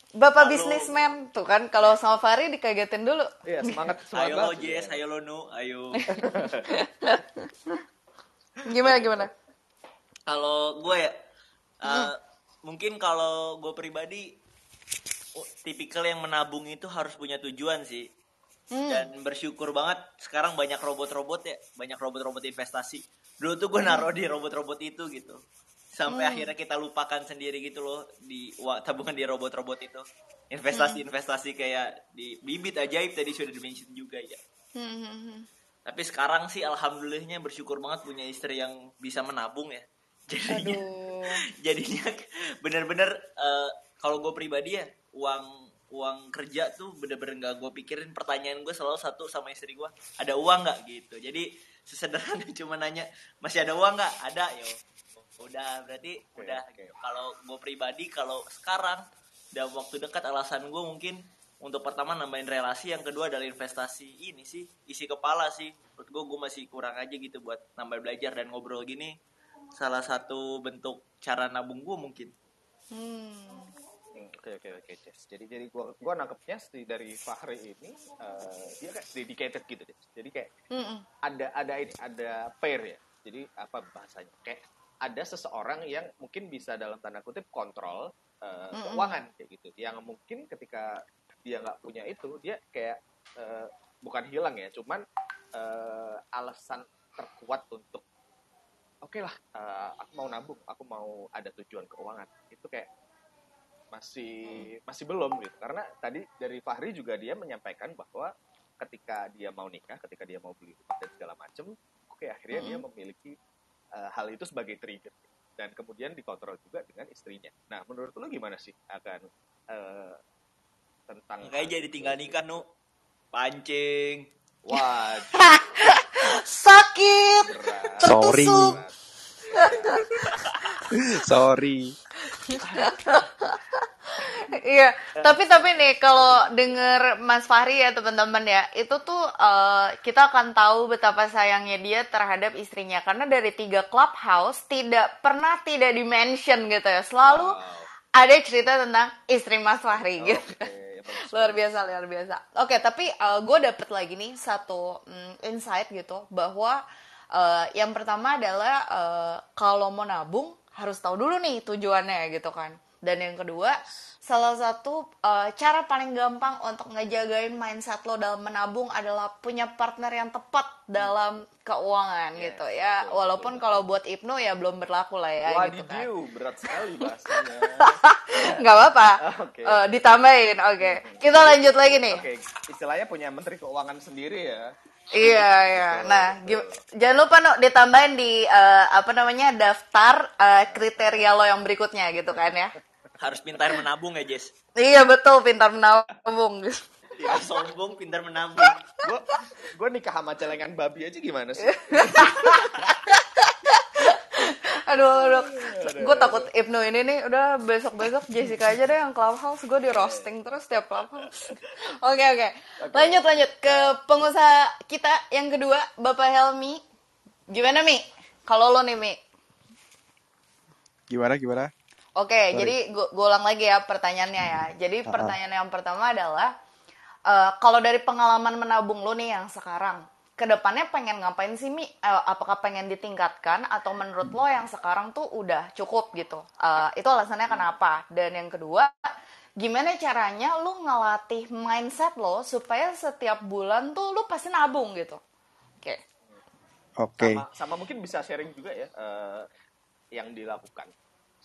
Bapak Halo. bisnismen tuh kan kalau sama Fahri dikagetin dulu. Iya, semangat semangat ayo lo. Jess, ayo lo Nu, ayo. Gimana gimana? Kalau gue ya, eh, mungkin kalau gue pribadi, oh, tipikal yang menabung itu harus punya tujuan sih. Dan bersyukur banget sekarang banyak robot-robot ya, banyak robot-robot investasi. Dulu tuh gue naruh di robot-robot itu gitu. Sampai akhirnya kita lupakan sendiri gitu loh di tabungan di robot-robot itu. Investasi-investasi kayak di bibit ajaib tadi sudah dimention juga ya. Hmm, hmm, hmm. Tapi sekarang sih alhamdulillahnya bersyukur banget punya istri yang bisa menabung ya. Jadinya Aduh. jadinya bener-bener eh, kalau gue pribadi ya uang uang kerja tuh bener-bener nggak gue pikirin pertanyaan gue selalu satu sama istri gue ada uang nggak gitu jadi sesederhana cuma nanya masih ada uang nggak ada yo udah berarti Oke, udah gitu. kalau gue pribadi kalau sekarang dalam waktu dekat alasan gue mungkin untuk pertama nambahin relasi yang kedua adalah investasi ini sih isi kepala sih menurut gue gue masih kurang aja gitu buat nambah belajar dan ngobrol gini salah satu bentuk cara nabung gue mungkin Hmm. Oke oke oke Jess. Jadi jadi gua gua nangkepnya sih dari Fahri ini eh, dia kayak dedicated gitu deh. Jadi kayak Mm-mm. ada ada ini ada pair ya. Jadi apa bahasanya? Kayak ada seseorang yang mungkin bisa dalam tanda kutip kontrol eh, Mm-mm. keuangan kayak gitu. Yang mungkin ketika dia nggak punya itu dia kayak eh, bukan hilang ya, cuman eh, alasan terkuat untuk oke lah eh, aku mau nabung aku mau ada tujuan keuangan itu kayak masih masih belum gitu karena tadi dari Fahri juga dia menyampaikan bahwa ketika dia mau nikah ketika dia mau beli rumah dan segala macem oke akhirnya dia memiliki eh, hal itu sebagai trigger dan kemudian dikontrol juga dengan istrinya nah menurut lu gimana sih akan eh, tentang Makanya jadi tinggal nikah nu pancing. wah Sakit. berat Sorry. Sorry. Iya, tapi tapi nih kalau denger Mas Fahri ya teman-teman ya, itu tuh eh, kita akan tahu betapa sayangnya dia terhadap istrinya karena dari tiga clubhouse tidak pernah tidak dimention gitu ya, selalu Wow. ada cerita tentang istri Mas Fahri gitu. Oke, bagus. luar biasa luar biasa oke tapi gue dapet lagi nih satu mm, insight gitu bahwa eh, yang pertama adalah eh, kalau mau nabung harus tahu dulu nih tujuannya gitu kan dan yang kedua salah satu eh, cara paling gampang untuk ngejagain mindset lo dalam menabung adalah punya partner yang tepat dalam keuangan Yes, gitu ya betul, walaupun betul. kalau buat Ibnu ya belum berlaku lah ya gitu kan Wadidiu, berat sekali bahasanya. nggak apa-apa Oke. Eh, ditambahin oke kita lanjut lagi nih Oke, istilahnya punya menteri keuangan sendiri ya. Iya, iya. Nah, jangan lupa no ditambahin di eh, apa namanya daftar eh, kriteria lo yang berikutnya gitu kan ya. Harus pintar menabung ya, Jess. Iya betul, pintar menabung. Tidak sombong, pintar menabung. Gue gue nikah sama celengan babi aja gimana sih? aduh, aduh. Gue takut Ibnu ini nih udah besok-besok Jessica aja deh yang clubhouse gue di roasting terus tiap clubhouse. Oke, oke. Lanjut lanjut ke pengusaha kita yang kedua, Bapak Helmi. Gimana Mi? Kalau lo nih Mi? Gimana gimana? Oke, jadi gue ulang lagi ya pertanyaannya ya. Jadi pertanyaan yang pertama adalah eh, kalau dari pengalaman menabung lo nih yang sekarang, ke depannya pengen ngapain sih Mi? Eh, apakah pengen ditingkatkan atau menurut lo yang sekarang tuh udah cukup gitu? Eh, itu alasannya kenapa? Dan yang kedua, gimana caranya lo ngelatih mindset lo supaya setiap bulan tuh lo pasti nabung gitu? Oke. Oke. Sama, sama mungkin bisa sharing juga ya eh, yang dilakukan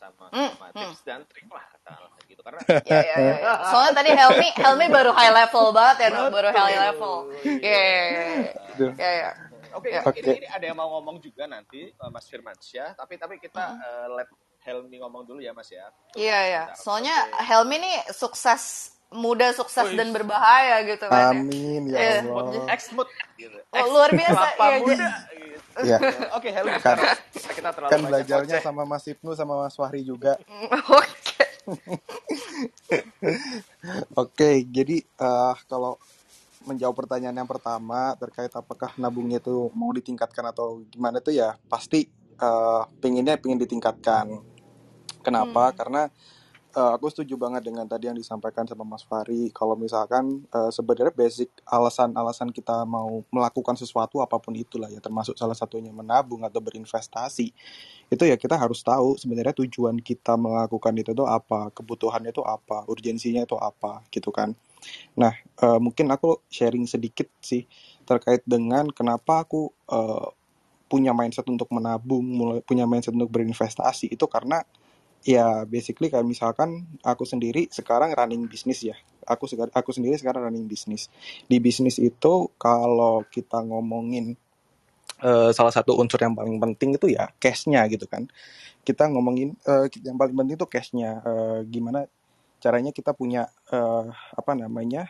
sama, Hmm, sama hmm. tips dan trik lah kata gitu karena Ya, ya, ya, ya. Soalnya tadi Helmi, Helmi baru high level banget ya, Nuk. baru high level. Ya, ya, ya, ya. ya, ya. Oke, Ya. ini, ini ada yang mau ngomong juga nanti eh, Mas Firmansyah, tapi tapi kita eh, let Helmi ngomong dulu ya Mas ya. Iya, ya. Bentar. Soalnya Oke. Helmi nih sukses, muda sukses Wih. dan berbahaya gitu kan. ya. Amin ya Iya. Allah. Exmut gitu. Oh, luar biasa. Kelapa Iya, muda gitu. Iya. Oke, Helmi. Kan- kita terlalu Kan belajarnya sama Mas Ibnu sama Mas Fahri juga. Oke. Oke, jadi eh, kalau menjawab pertanyaan yang pertama terkait apakah nabungnya itu mau ditingkatkan atau gimana tuh ya pasti eh, pengennya pengen ditingkatkan. Kenapa? Hmm. Karena eh, aku setuju banget dengan tadi yang disampaikan sama Mas Fahri. Kalau misalkan eh, sebenarnya basic alasan-alasan kita mau melakukan sesuatu apa pun itulah ya, termasuk salah satunya menabung atau berinvestasi, itu ya kita harus tahu sebenarnya tujuan kita melakukan itu tuh apa, kebutuhannya itu apa, urgensinya itu apa, gitu kan. Nah, eh, mungkin aku sharing sedikit sih terkait dengan kenapa aku eh, punya mindset untuk menabung, punya mindset untuk berinvestasi itu karena ya basically kayak misalkan aku sendiri sekarang running bisnis ya. Aku aku sendiri sekarang running bisnis. Di bisnis itu kalau kita ngomongin eh, salah satu unsur yang paling penting itu ya cashnya gitu kan. Kita ngomongin eh, yang paling penting itu cashnya. Eh, gimana caranya kita punya eh, apa namanya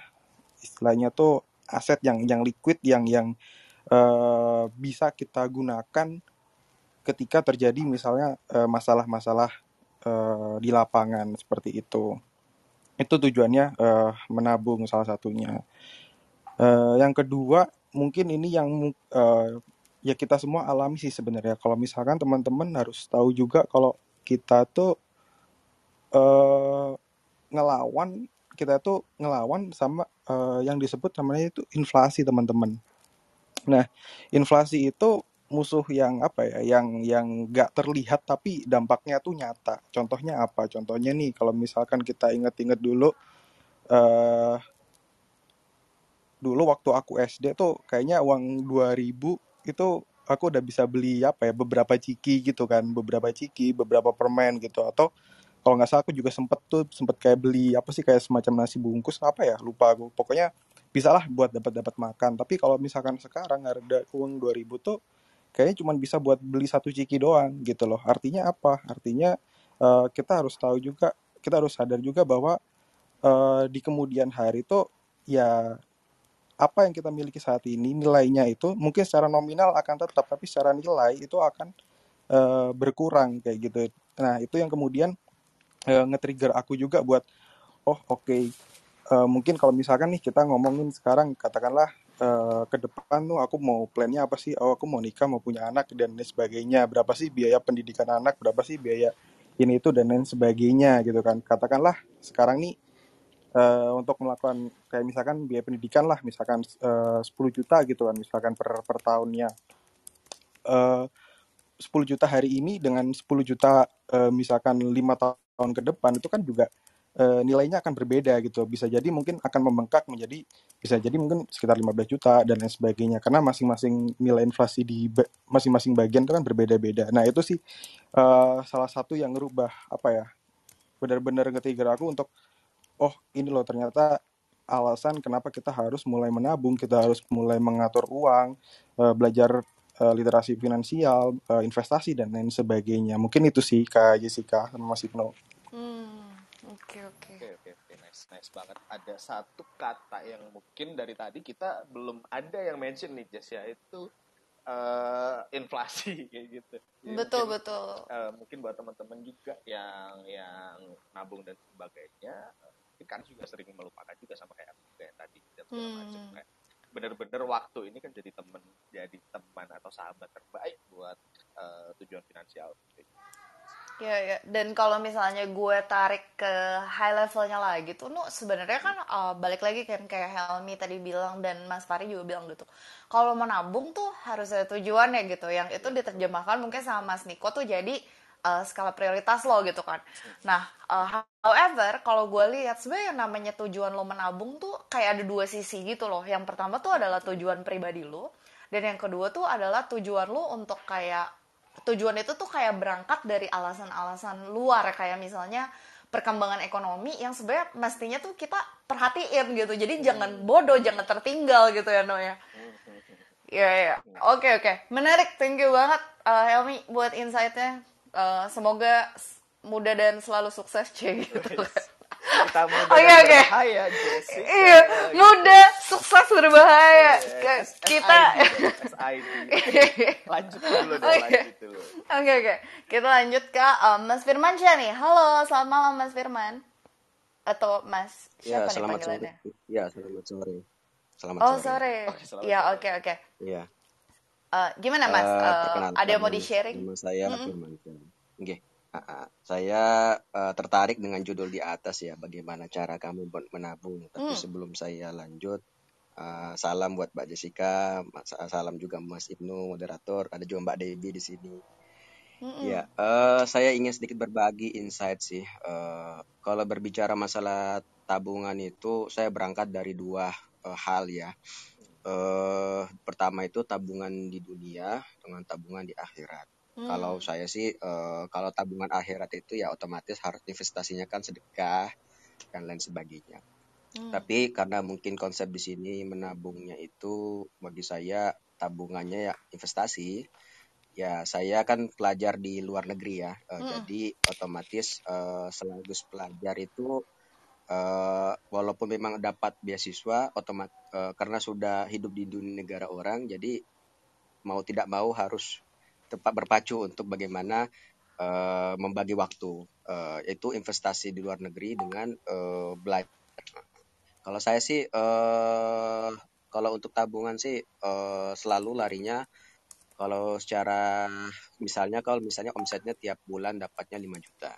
istilahnya tuh aset yang yang liquid yang yang eh, bisa kita gunakan ketika terjadi misalnya masalah-masalah eh, di lapangan seperti itu. Itu tujuannya eh, menabung salah satunya. Eh, yang kedua mungkin ini yang eh, ya kita semua alami sih sebenarnya. Kalau misalkan teman-teman harus tahu juga kalau kita tuh eh, ngelawan kita tuh ngelawan sama eh, yang disebut namanya itu inflasi teman-teman. Nah, inflasi itu musuh yang apa ya, yang yang nggak terlihat tapi dampaknya tuh nyata. Contohnya apa? Contohnya nih, kalau misalkan kita inget-inget dulu eh dulu waktu aku SD tuh kayaknya uang 2000 itu aku udah bisa beli apa ya beberapa ciki gitu kan beberapa ciki beberapa permen gitu atau kalau nggak salah aku juga sempet tuh sempet kayak beli apa sih kayak semacam nasi bungkus apa ya lupa aku pokoknya bisa lah buat dapat dapat makan tapi kalau misalkan sekarang ada uang 2000 tuh kayaknya cuma bisa buat beli satu ciki doang gitu loh. Artinya apa? Artinya eh, kita harus tahu juga kita harus sadar juga bahwa eh, di kemudian hari itu ya apa yang kita miliki saat ini nilainya itu mungkin secara nominal akan tetap tapi secara nilai itu akan eh, berkurang kayak gitu. Nah itu yang kemudian eh, nge-trigger aku juga buat oh oke Eh, mungkin kalau misalkan nih kita ngomongin sekarang katakanlah eh, ke depan tuh aku mau plannya apa sih? Oh aku mau nikah mau punya anak dan lain sebagainya. Berapa sih biaya pendidikan anak? Berapa sih biaya ini itu dan lain sebagainya gitu kan. Katakanlah sekarang nih eh, untuk melakukan kayak misalkan biaya pendidikan lah misalkan eh, 10 juta gitu kan misalkan per per tahunnya. Eh 10 juta hari ini dengan 10 juta eh, misalkan lima tahun ke depan itu kan juga eh, nilainya akan berbeda gitu bisa jadi mungkin akan membengkak menjadi bisa jadi mungkin sekitar 15 juta dan lain sebagainya karena masing-masing nilai inflasi di masing-masing bagian itu kan berbeda-beda nah itu sih eh, salah satu yang ngerubah apa ya benar-benar nge-trigger aku untuk oh ini loh ternyata alasan kenapa kita harus mulai menabung, kita harus mulai mengatur uang, eh, belajar eh, literasi finansial, eh, investasi dan lain sebagainya. Mungkin itu sih Kak Jessica sama Mas Ibnu. Hmm, oke oke. Oke oke oke nice nice banget. Ada satu kata yang mungkin dari tadi kita belum ada yang mention nih Jess ya itu eh, inflasi kayak gitu. Jadi Betul mungkin betul. eh, mungkin buat teman-teman juga yang yang nabung dan sebagainya eh, mungkin kan juga sering melupakan juga sama kayak yang tadi dan segala macam Hmm. kayak bener-bener waktu ini kan jadi teman jadi teman atau sahabat terbaik buat eh, tujuan finansial. Ya, ya. Dan kalau misalnya gue tarik ke high levelnya lagi tuh, nu sebenarnya kan uh, balik lagi kan kayak Helmi tadi bilang dan Mas Fari juga bilang gitu. Kalau mau nabung tuh harus ada tujuannya gitu. Yang itu diterjemahkan mungkin sama Mas Niko tuh jadi uh, skala prioritas lo gitu kan. Nah, uh, however kalau gue lihat sebenarnya yang namanya tujuan lo menabung tuh kayak ada dua sisi gitu loh. Yang pertama tuh adalah tujuan pribadi lo, dan yang kedua tuh adalah tujuan lo untuk kayak tujuan itu tuh kayak berangkat dari alasan-alasan luar kayak misalnya perkembangan ekonomi yang sebenarnya mestinya tuh kita perhatiin gitu. Jadi jangan bodoh jangan tertinggal gitu ya No ya. Ya ya oke oke. Menarik. Thank you banget uh, Helmi buat insightnya. Uh, semoga mudah dan selalu sukses cie gitu. Kita mau Oke, dengan oke. berbahaya Jessica. iya mudah sukses berbahaya Ke- S- kita SID. Lanjut dulu dong, Oke. lanjut dulu. Oke oke, kita lanjut ke um, Mas Firman nih. Halo, selamat malam Mas Firman. Atau Mas Ya, siapa nih selamat sore. panggilannya? Ya, selamat sore. Selamat Oh sore. sore. Oke, selamat Ya oke oke. Iya. Eh, gimana Mas? Eh, perkenalkan ada yang mau nama, di sharing? nama saya Mm-mm. Firman. Oke. Ah, ah. Saya eh, tertarik dengan judul di atas ya, bagaimana cara kamu buat menabung. Tapi Hmm. sebelum saya lanjut, eh, salam buat Mbak Jessica, Mas- salam juga Mas Ibnu moderator, ada juga Mbak Debbie di sini. Mm-mm. Ya, eh, saya ingin sedikit berbagi insight sih. Eh, kalau berbicara masalah tabungan itu, saya berangkat dari dua eh, hal ya. Eh, pertama itu tabungan di dunia dengan tabungan di akhirat. Hmm. Kalau saya sih, eh, kalau tabungan akhirat itu ya otomatis harus investasinya kan sedekah dan lain sebagainya. Hmm. Tapi karena mungkin konsep di sini menabungnya itu bagi saya tabungannya ya investasi. Ya saya kan pelajar di luar negeri ya, Eh, Mm-mm. jadi otomatis eh, sekaligus pelajar itu eh, walaupun memang dapat beasiswa, otomat eh, karena sudah hidup di dunia negara orang, jadi mau tidak mau harus tepat berpacu untuk bagaimana eh, membagi waktu, Eh, yaitu investasi di luar negeri dengan eh, belajar. Kalau saya sih, eh, kalau untuk tabungan sih eh, selalu larinya kalau secara misalnya kalau misalnya omsetnya tiap bulan dapatnya 5 juta.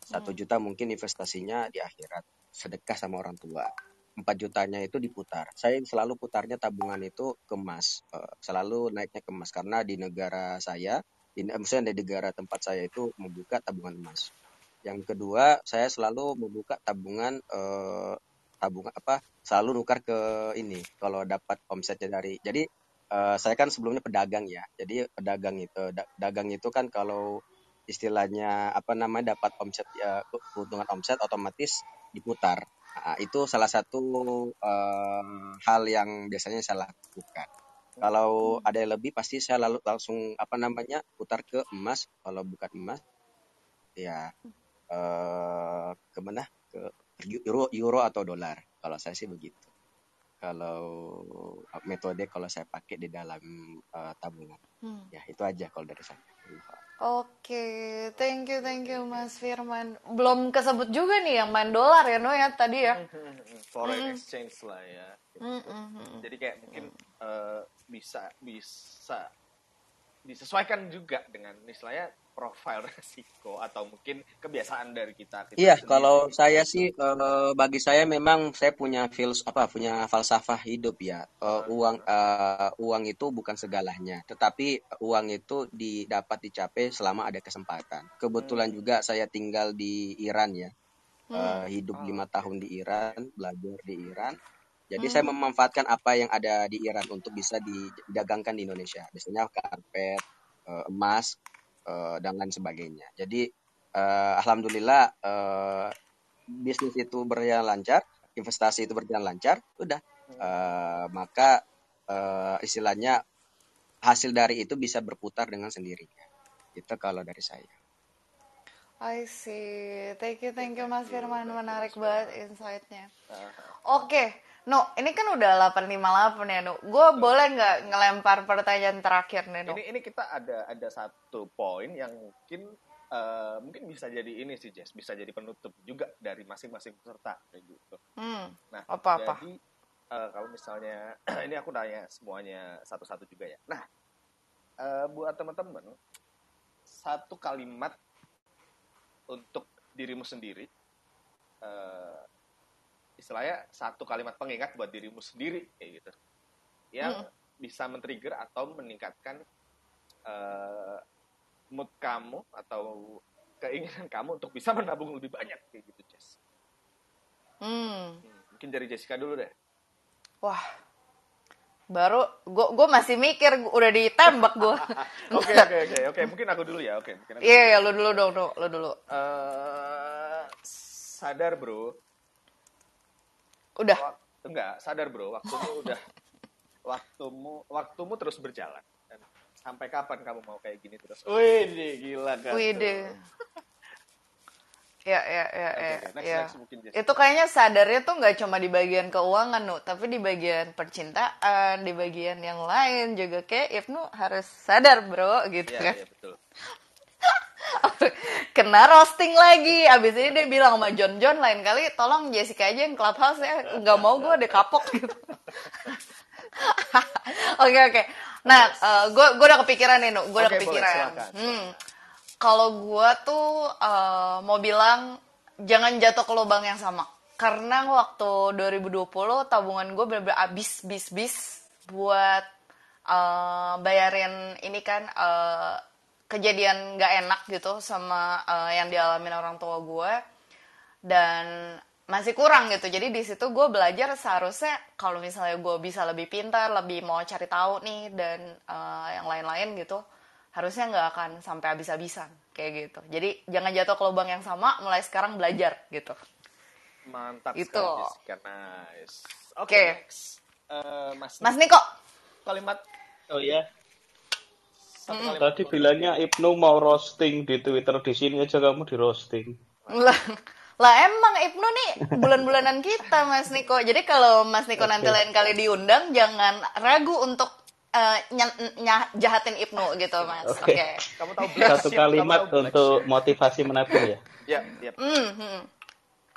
Satu Hmm. juta mungkin investasinya di akhirat, sedekah sama orang tua. 4 jutanya itu diputar. Saya selalu putarnya tabungan itu ke emas. Eh, selalu naiknya ke emas karena di negara saya, di, eh, maksudnya di negara tempat saya itu membuka tabungan emas. Yang kedua, saya selalu membuka tabungan eh, tabungan apa? selalu nukar ke ini kalau dapat omsetnya dari jadi eh, saya kan sebelumnya pedagang ya jadi pedagang itu da- dagang itu kan kalau istilahnya apa namanya dapat omset ya keuntungan omset otomatis diputar Nah, itu salah satu eh, hal yang biasanya saya lakukan. Kalau ada yang lebih pasti saya lalu langsung apa namanya putar ke emas. Kalau bukan emas ya eh ke mana? Ke euro euro atau dolar. Kalau saya sih begitu. Kalau metode kalau saya pakai di dalam eh, tabungan. Hmm. ya itu aja kalau dari saya Oke, thank you, thank you Mas Firman. Belum kesebut juga nih yang main dolar ya, No ya tadi ya. foreign Mm-mm. exchange lah ya gitu. Mm-mm. jadi kayak mungkin eh, bisa bisa disesuaikan juga dengan istilahnya profil resiko atau mungkin kebiasaan dari kita, kita Iya, sendiri. kalau saya sih eh, bagi saya memang saya punya fils apa punya falsafah hidup ya. Eh, uang eh, uang itu bukan segalanya, tetapi uang itu didapat dicapai selama ada kesempatan. Kebetulan juga saya tinggal di Iran ya. Eh, hidup lima tahun di Iran, belajar di Iran. Jadi saya memanfaatkan apa yang ada di Iran untuk bisa didagangkan di Indonesia. Biasanya karpet, emas, eh, dan lain sebagainya. Jadi eh, alhamdulillah eh, bisnis itu berjalan lancar, investasi itu berjalan lancar, udah. Eh, maka eh, istilahnya hasil dari itu bisa berputar dengan sendirinya. Itu kalau dari saya. I see. Thank you, thank you Mas Firman. Menarik banget insight-nya. Oke, No, ini kan udah 858 ya, No. Gue boleh nggak ngelempar pertanyaan terakhir nih, No? ini ini kita ada ada satu poin yang mungkin eh, mungkin bisa jadi ini sih Jess bisa jadi penutup juga dari masing-masing peserta kayak gitu Hmm, nah apa-apa? jadi eh, kalau misalnya ini aku nanya semuanya satu-satu juga ya nah eh, buat teman-teman satu kalimat untuk dirimu sendiri eh, istilahnya satu kalimat pengingat buat dirimu sendiri kayak gitu yang Hmm. bisa men-trigger atau meningkatkan eh, mood kamu atau keinginan kamu untuk bisa menabung lebih banyak kayak gitu Jess. Hmm, Hmm, mungkin dari Jessica dulu deh. wah. Baru gue gue masih mikir gua- udah ditembak gue. Oke oke oke oke mungkin aku dulu ya oke aku Iya, iya, lu dulu dong, No. Lu dulu. Eh, sadar bro. Udah. Wak- enggak sadar bro waktumu udah waktumu waktumu terus berjalan Dan sampai kapan kamu mau kayak gini terus wih gila kan Wih deh. Ya, ya, ya, Oke, ya. Next, ya. next mungkin. Itu kayaknya sadarnya tuh nggak cuma di bagian keuangan, Nu, tapi di bagian percintaan, di bagian yang lain juga kayak Ibnu harus sadar, Bro, gitu Iya kan. iya betul Kena roasting lagi. Abis ini dia bilang sama John John lain kali tolong Jessica aja yang clubhouse ya. Nggak mau gue ada kapok gitu. Oke oke. Nah, gue gue udah kepikiran nih, Nu. Gue udah boleh, kepikiran. Hmm. Kalau gue tuh eh, mau bilang jangan jatuh ke lubang yang sama. Karena waktu 2020 tabungan gue bener-bener abis bis bis buat eh, bayarin ini kan eh, kejadian gak enak gitu sama eh, yang dialamin orang tua gue dan masih kurang gitu. Jadi di situ gue belajar seharusnya kalau misalnya gue bisa lebih pintar lebih mau cari tahu nih dan eh, yang lain-lain gitu harusnya nggak akan sampai habis-habisan kayak gitu. Jadi jangan jatuh ke lubang yang sama mulai sekarang belajar gitu. Mantap Itu. nice. Oke Oke. next. Eh, Mas Mas Niko. Kalimat. Oh ya, satu Mm. tadi bilangnya Ibnu mau roasting di Twitter di sini aja kamu di roasting. lah lah emang Ibnu nih bulan-bulanan kita Mas Niko jadi kalau Mas Niko nanti lain kali diundang jangan ragu untuk eh, ny- ny- jahatin Ibnu gitu Mas oke Oke. kamu tahu black Satu kalimat kamu tahu untuk motivasi menabung ya. ya ya Hmm, hmm,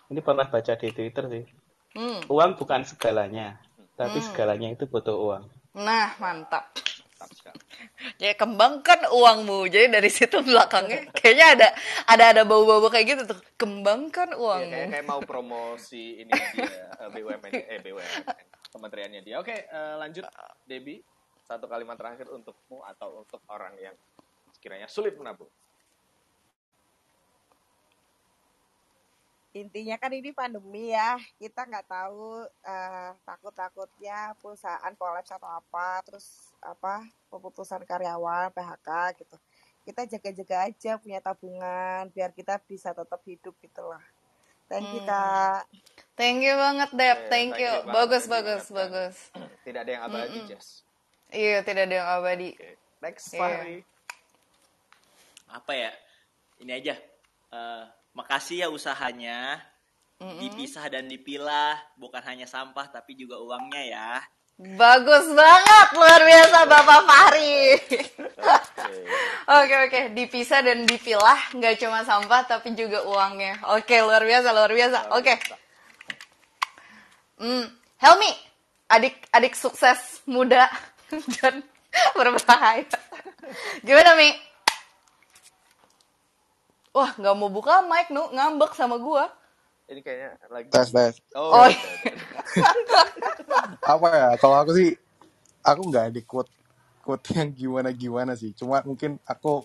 Ini pernah baca di Twitter sih. hmm. Uang bukan segalanya, tapi segalanya itu butuh uang. nah mantap jadi kembangkan uangmu. Jadi dari situ belakangnya kayaknya ada ada ada bau-bau kayak gitu tuh. Kembangkan Iya, uangmu. kayak, kayak mau promosi ini dia eh, BUMN eh BUMN kementeriannya dia. Oke eh, lanjut Debbie. Satu kalimat terakhir untukmu atau untuk orang yang sekiranya sulit menabung. Intinya kan ini pandemi ya kita nggak tahu eh, takut-takutnya perusahaan kolaps atau apa terus apa pemutusan karyawan PHK gitu kita jaga-jaga aja punya tabungan biar kita bisa tetap hidup gitu lah thank you Hmm. kak Thank you banget Dep, Oke, thank you. Bagus thank you bagus bagus. Dan Tidak ada yang abadi, Mm-mm. Jess. Iya tidak ada yang abadi. Oke. Next, Iya. Fahri. apa ya ini aja Eh, makasih ya usahanya Mm-mm. dipisah dan dipilah bukan hanya sampah tapi juga uangnya ya Bagus banget, luar biasa Bapak Fahri. Oke oke, dipisah dan dipilah, nggak cuma sampah tapi juga uangnya. Oke, luar biasa, luar biasa. Oke. Hmm, Helmi, adik adik sukses muda dan berbahaya. Gimana Mi? Wah, nggak mau buka mic nu, ngambek sama gua. Ini kayaknya lagi. tes tes Oh, Oh, iya. Apa ya kalau aku sih aku nggak ada quote quote yang gimana gimana sih. Cuma mungkin aku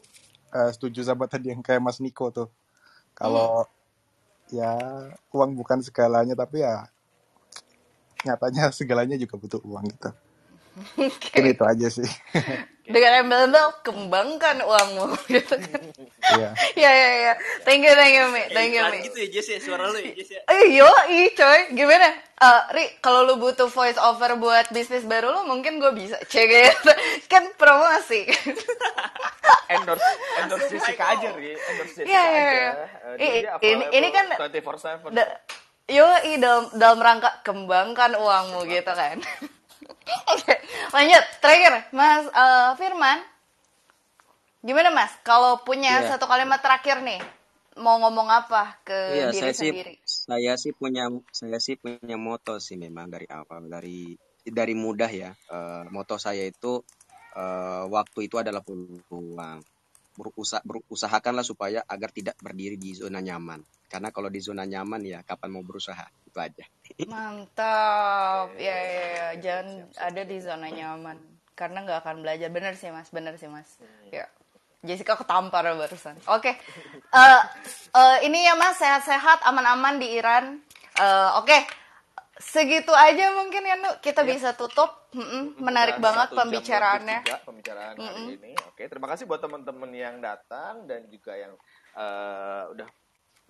eh, setuju sama tadi yang kayak Mas Niko tuh. Kalau ya uang bukan segalanya tapi ya nyatanya segalanya juga butuh uang gitu mungkin itu aja sih dengan embel-embel kembangkan uangmu gitu kan. Iya. Iya iya iya. Thank you thank you Mi. Thank you Mi. gitu ya Jess ya suara lu ya Jess ya Eh yo ih coy gimana? Eh Ri kalau lu butuh voice over buat bisnis baru lu mungkin gue bisa cek gitu. kan promosi. endorse endorse Jessica aja, Ri. Endorse Jessica Iya iya aja. iya. Eh, Ih, dia ini ini kan 24/7. da- yo i dalam dalam rangka kembangkan uangmu gitu kan. Oke lanjut terakhir Mas eh, Firman. Gimana Mas? Kalau punya Iya. satu kalimat terakhir nih mau ngomong apa ke Iya, diri saya sih sendiri? saya sih punya saya sih punya moto sih memang dari awal dari dari mudah ya. Eh, moto saya itu eh, waktu itu adalah peluang. Berusaha, berusahakanlah supaya agar tidak berdiri di zona nyaman. Karena kalau di zona nyaman ya kapan mau berusaha itu aja. Mantap, ya, ya, ya. jangan ada di zona nyaman karena nggak akan belajar. Bener sih mas, bener sih mas. Ya, Jessica ketampar barusan. Oke, Eh, eh, ini ya mas sehat-sehat, aman-aman di Iran. Eh, Oke, segitu aja mungkin ya Nu. Kita bisa tutup. Mm-mm, Menarik Udah banget pembicaraannya. juga pembicaraan hari ini. Oke, terima kasih buat teman-teman yang datang dan juga yang eh, udah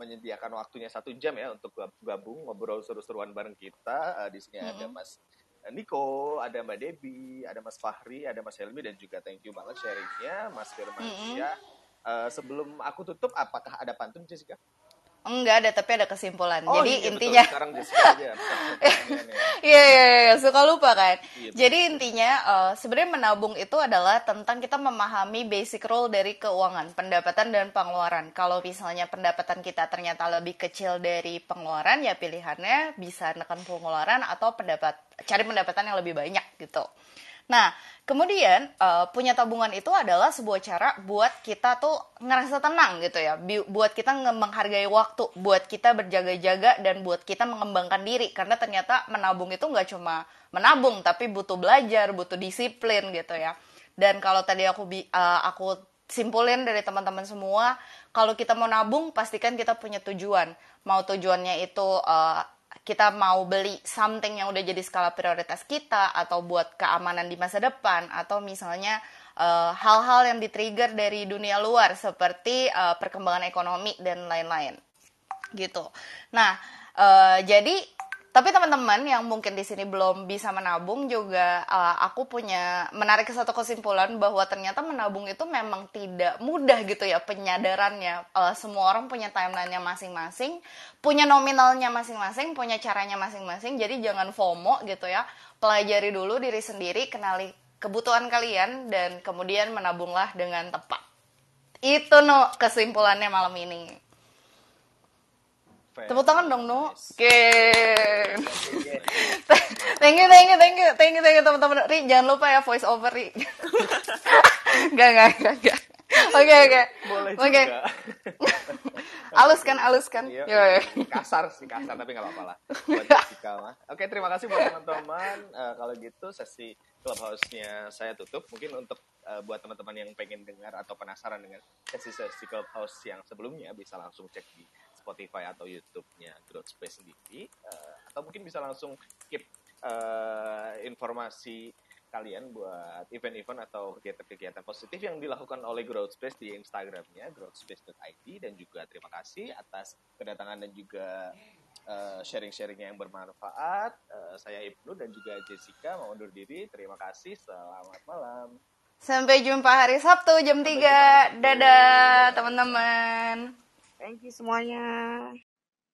menyediakan waktunya satu jam ya untuk gab- gabung ngobrol seru-seruan bareng kita. Eh, di sini ada Mas Niko, ada Mbak Debi, ada Mas Fahri, ada Mas Helmi dan juga thank you banget sharingnya Mas Firmansyah. Eh, sebelum aku tutup, apakah ada pantun Jessica? Enggak ada, tapi ada kesimpulan. Oh, Jadi iya, betul. intinya sekarang Jessica aja. Pertanyaannya. Iya, iya, iya, suka lupa kan. Iya, Jadi intinya eh, sebenarnya menabung itu adalah tentang kita memahami basic rule dari keuangan, pendapatan dan pengeluaran. Kalau misalnya pendapatan kita ternyata lebih kecil dari pengeluaran, ya pilihannya bisa nekan pengeluaran atau pendapat cari pendapatan yang lebih banyak gitu. Nah, kemudian eh, punya tabungan itu adalah sebuah cara buat kita tuh ngerasa tenang gitu ya, buat kita menghargai waktu, buat kita berjaga-jaga dan buat kita mengembangkan diri karena ternyata menabung itu nggak cuma menabung tapi butuh belajar, butuh disiplin gitu ya. Dan kalau tadi aku eh, aku simpulin dari teman-teman semua, kalau kita mau nabung pastikan kita punya tujuan. Mau tujuannya itu eh, kita mau beli something yang udah jadi skala prioritas kita atau buat keamanan di masa depan atau misalnya eh, hal-hal yang di-trigger dari dunia luar seperti eh, perkembangan ekonomi dan lain-lain gitu. Nah, eh, jadi tapi teman-teman yang mungkin di sini belum bisa menabung juga eh, aku punya menarik satu kesimpulan bahwa ternyata menabung itu memang tidak mudah gitu ya penyadarannya. Eh, semua orang punya timelinenya masing-masing, punya nominalnya masing-masing, punya caranya masing-masing. Jadi jangan FOMO gitu ya. Pelajari dulu diri sendiri, kenali kebutuhan kalian dan kemudian menabunglah dengan tepat. Itu no kesimpulannya malam ini. Tepuk tangan dong, Nu. Oke. thank you, thank you, thank you, thank you, thank you teman-teman. Ri, jangan lupa ya voice over, Ri. Gak, gak, gak, gak. Oke, oke. Boleh Oke. juga. Alus kan, alus kan. Iya, Yo, kasar sih kasar tapi nggak apa-apa lah. Oke terima kasih buat teman-teman. Eh, kalau gitu sesi clubhouse-nya saya tutup. Mungkin untuk eh, buat teman-teman yang pengen dengar atau penasaran dengan sesi-sesi clubhouse yang sebelumnya bisa langsung cek di Spotify atau YouTube-nya Growth Space sendiri Eh, atau mungkin bisa langsung keep eh, informasi kalian buat event-event atau kegiatan-kegiatan positif yang dilakukan oleh Growth Space di Instagramnya growthspace.id dan juga terima kasih atas kedatangan dan juga eh, sharing-sharingnya yang bermanfaat. Eh, saya Ibnu dan juga Jessica mau undur diri. Terima kasih. Selamat malam. Sampai jumpa hari Sabtu jam 3. Dadah teman-teman. Thank you semuanya.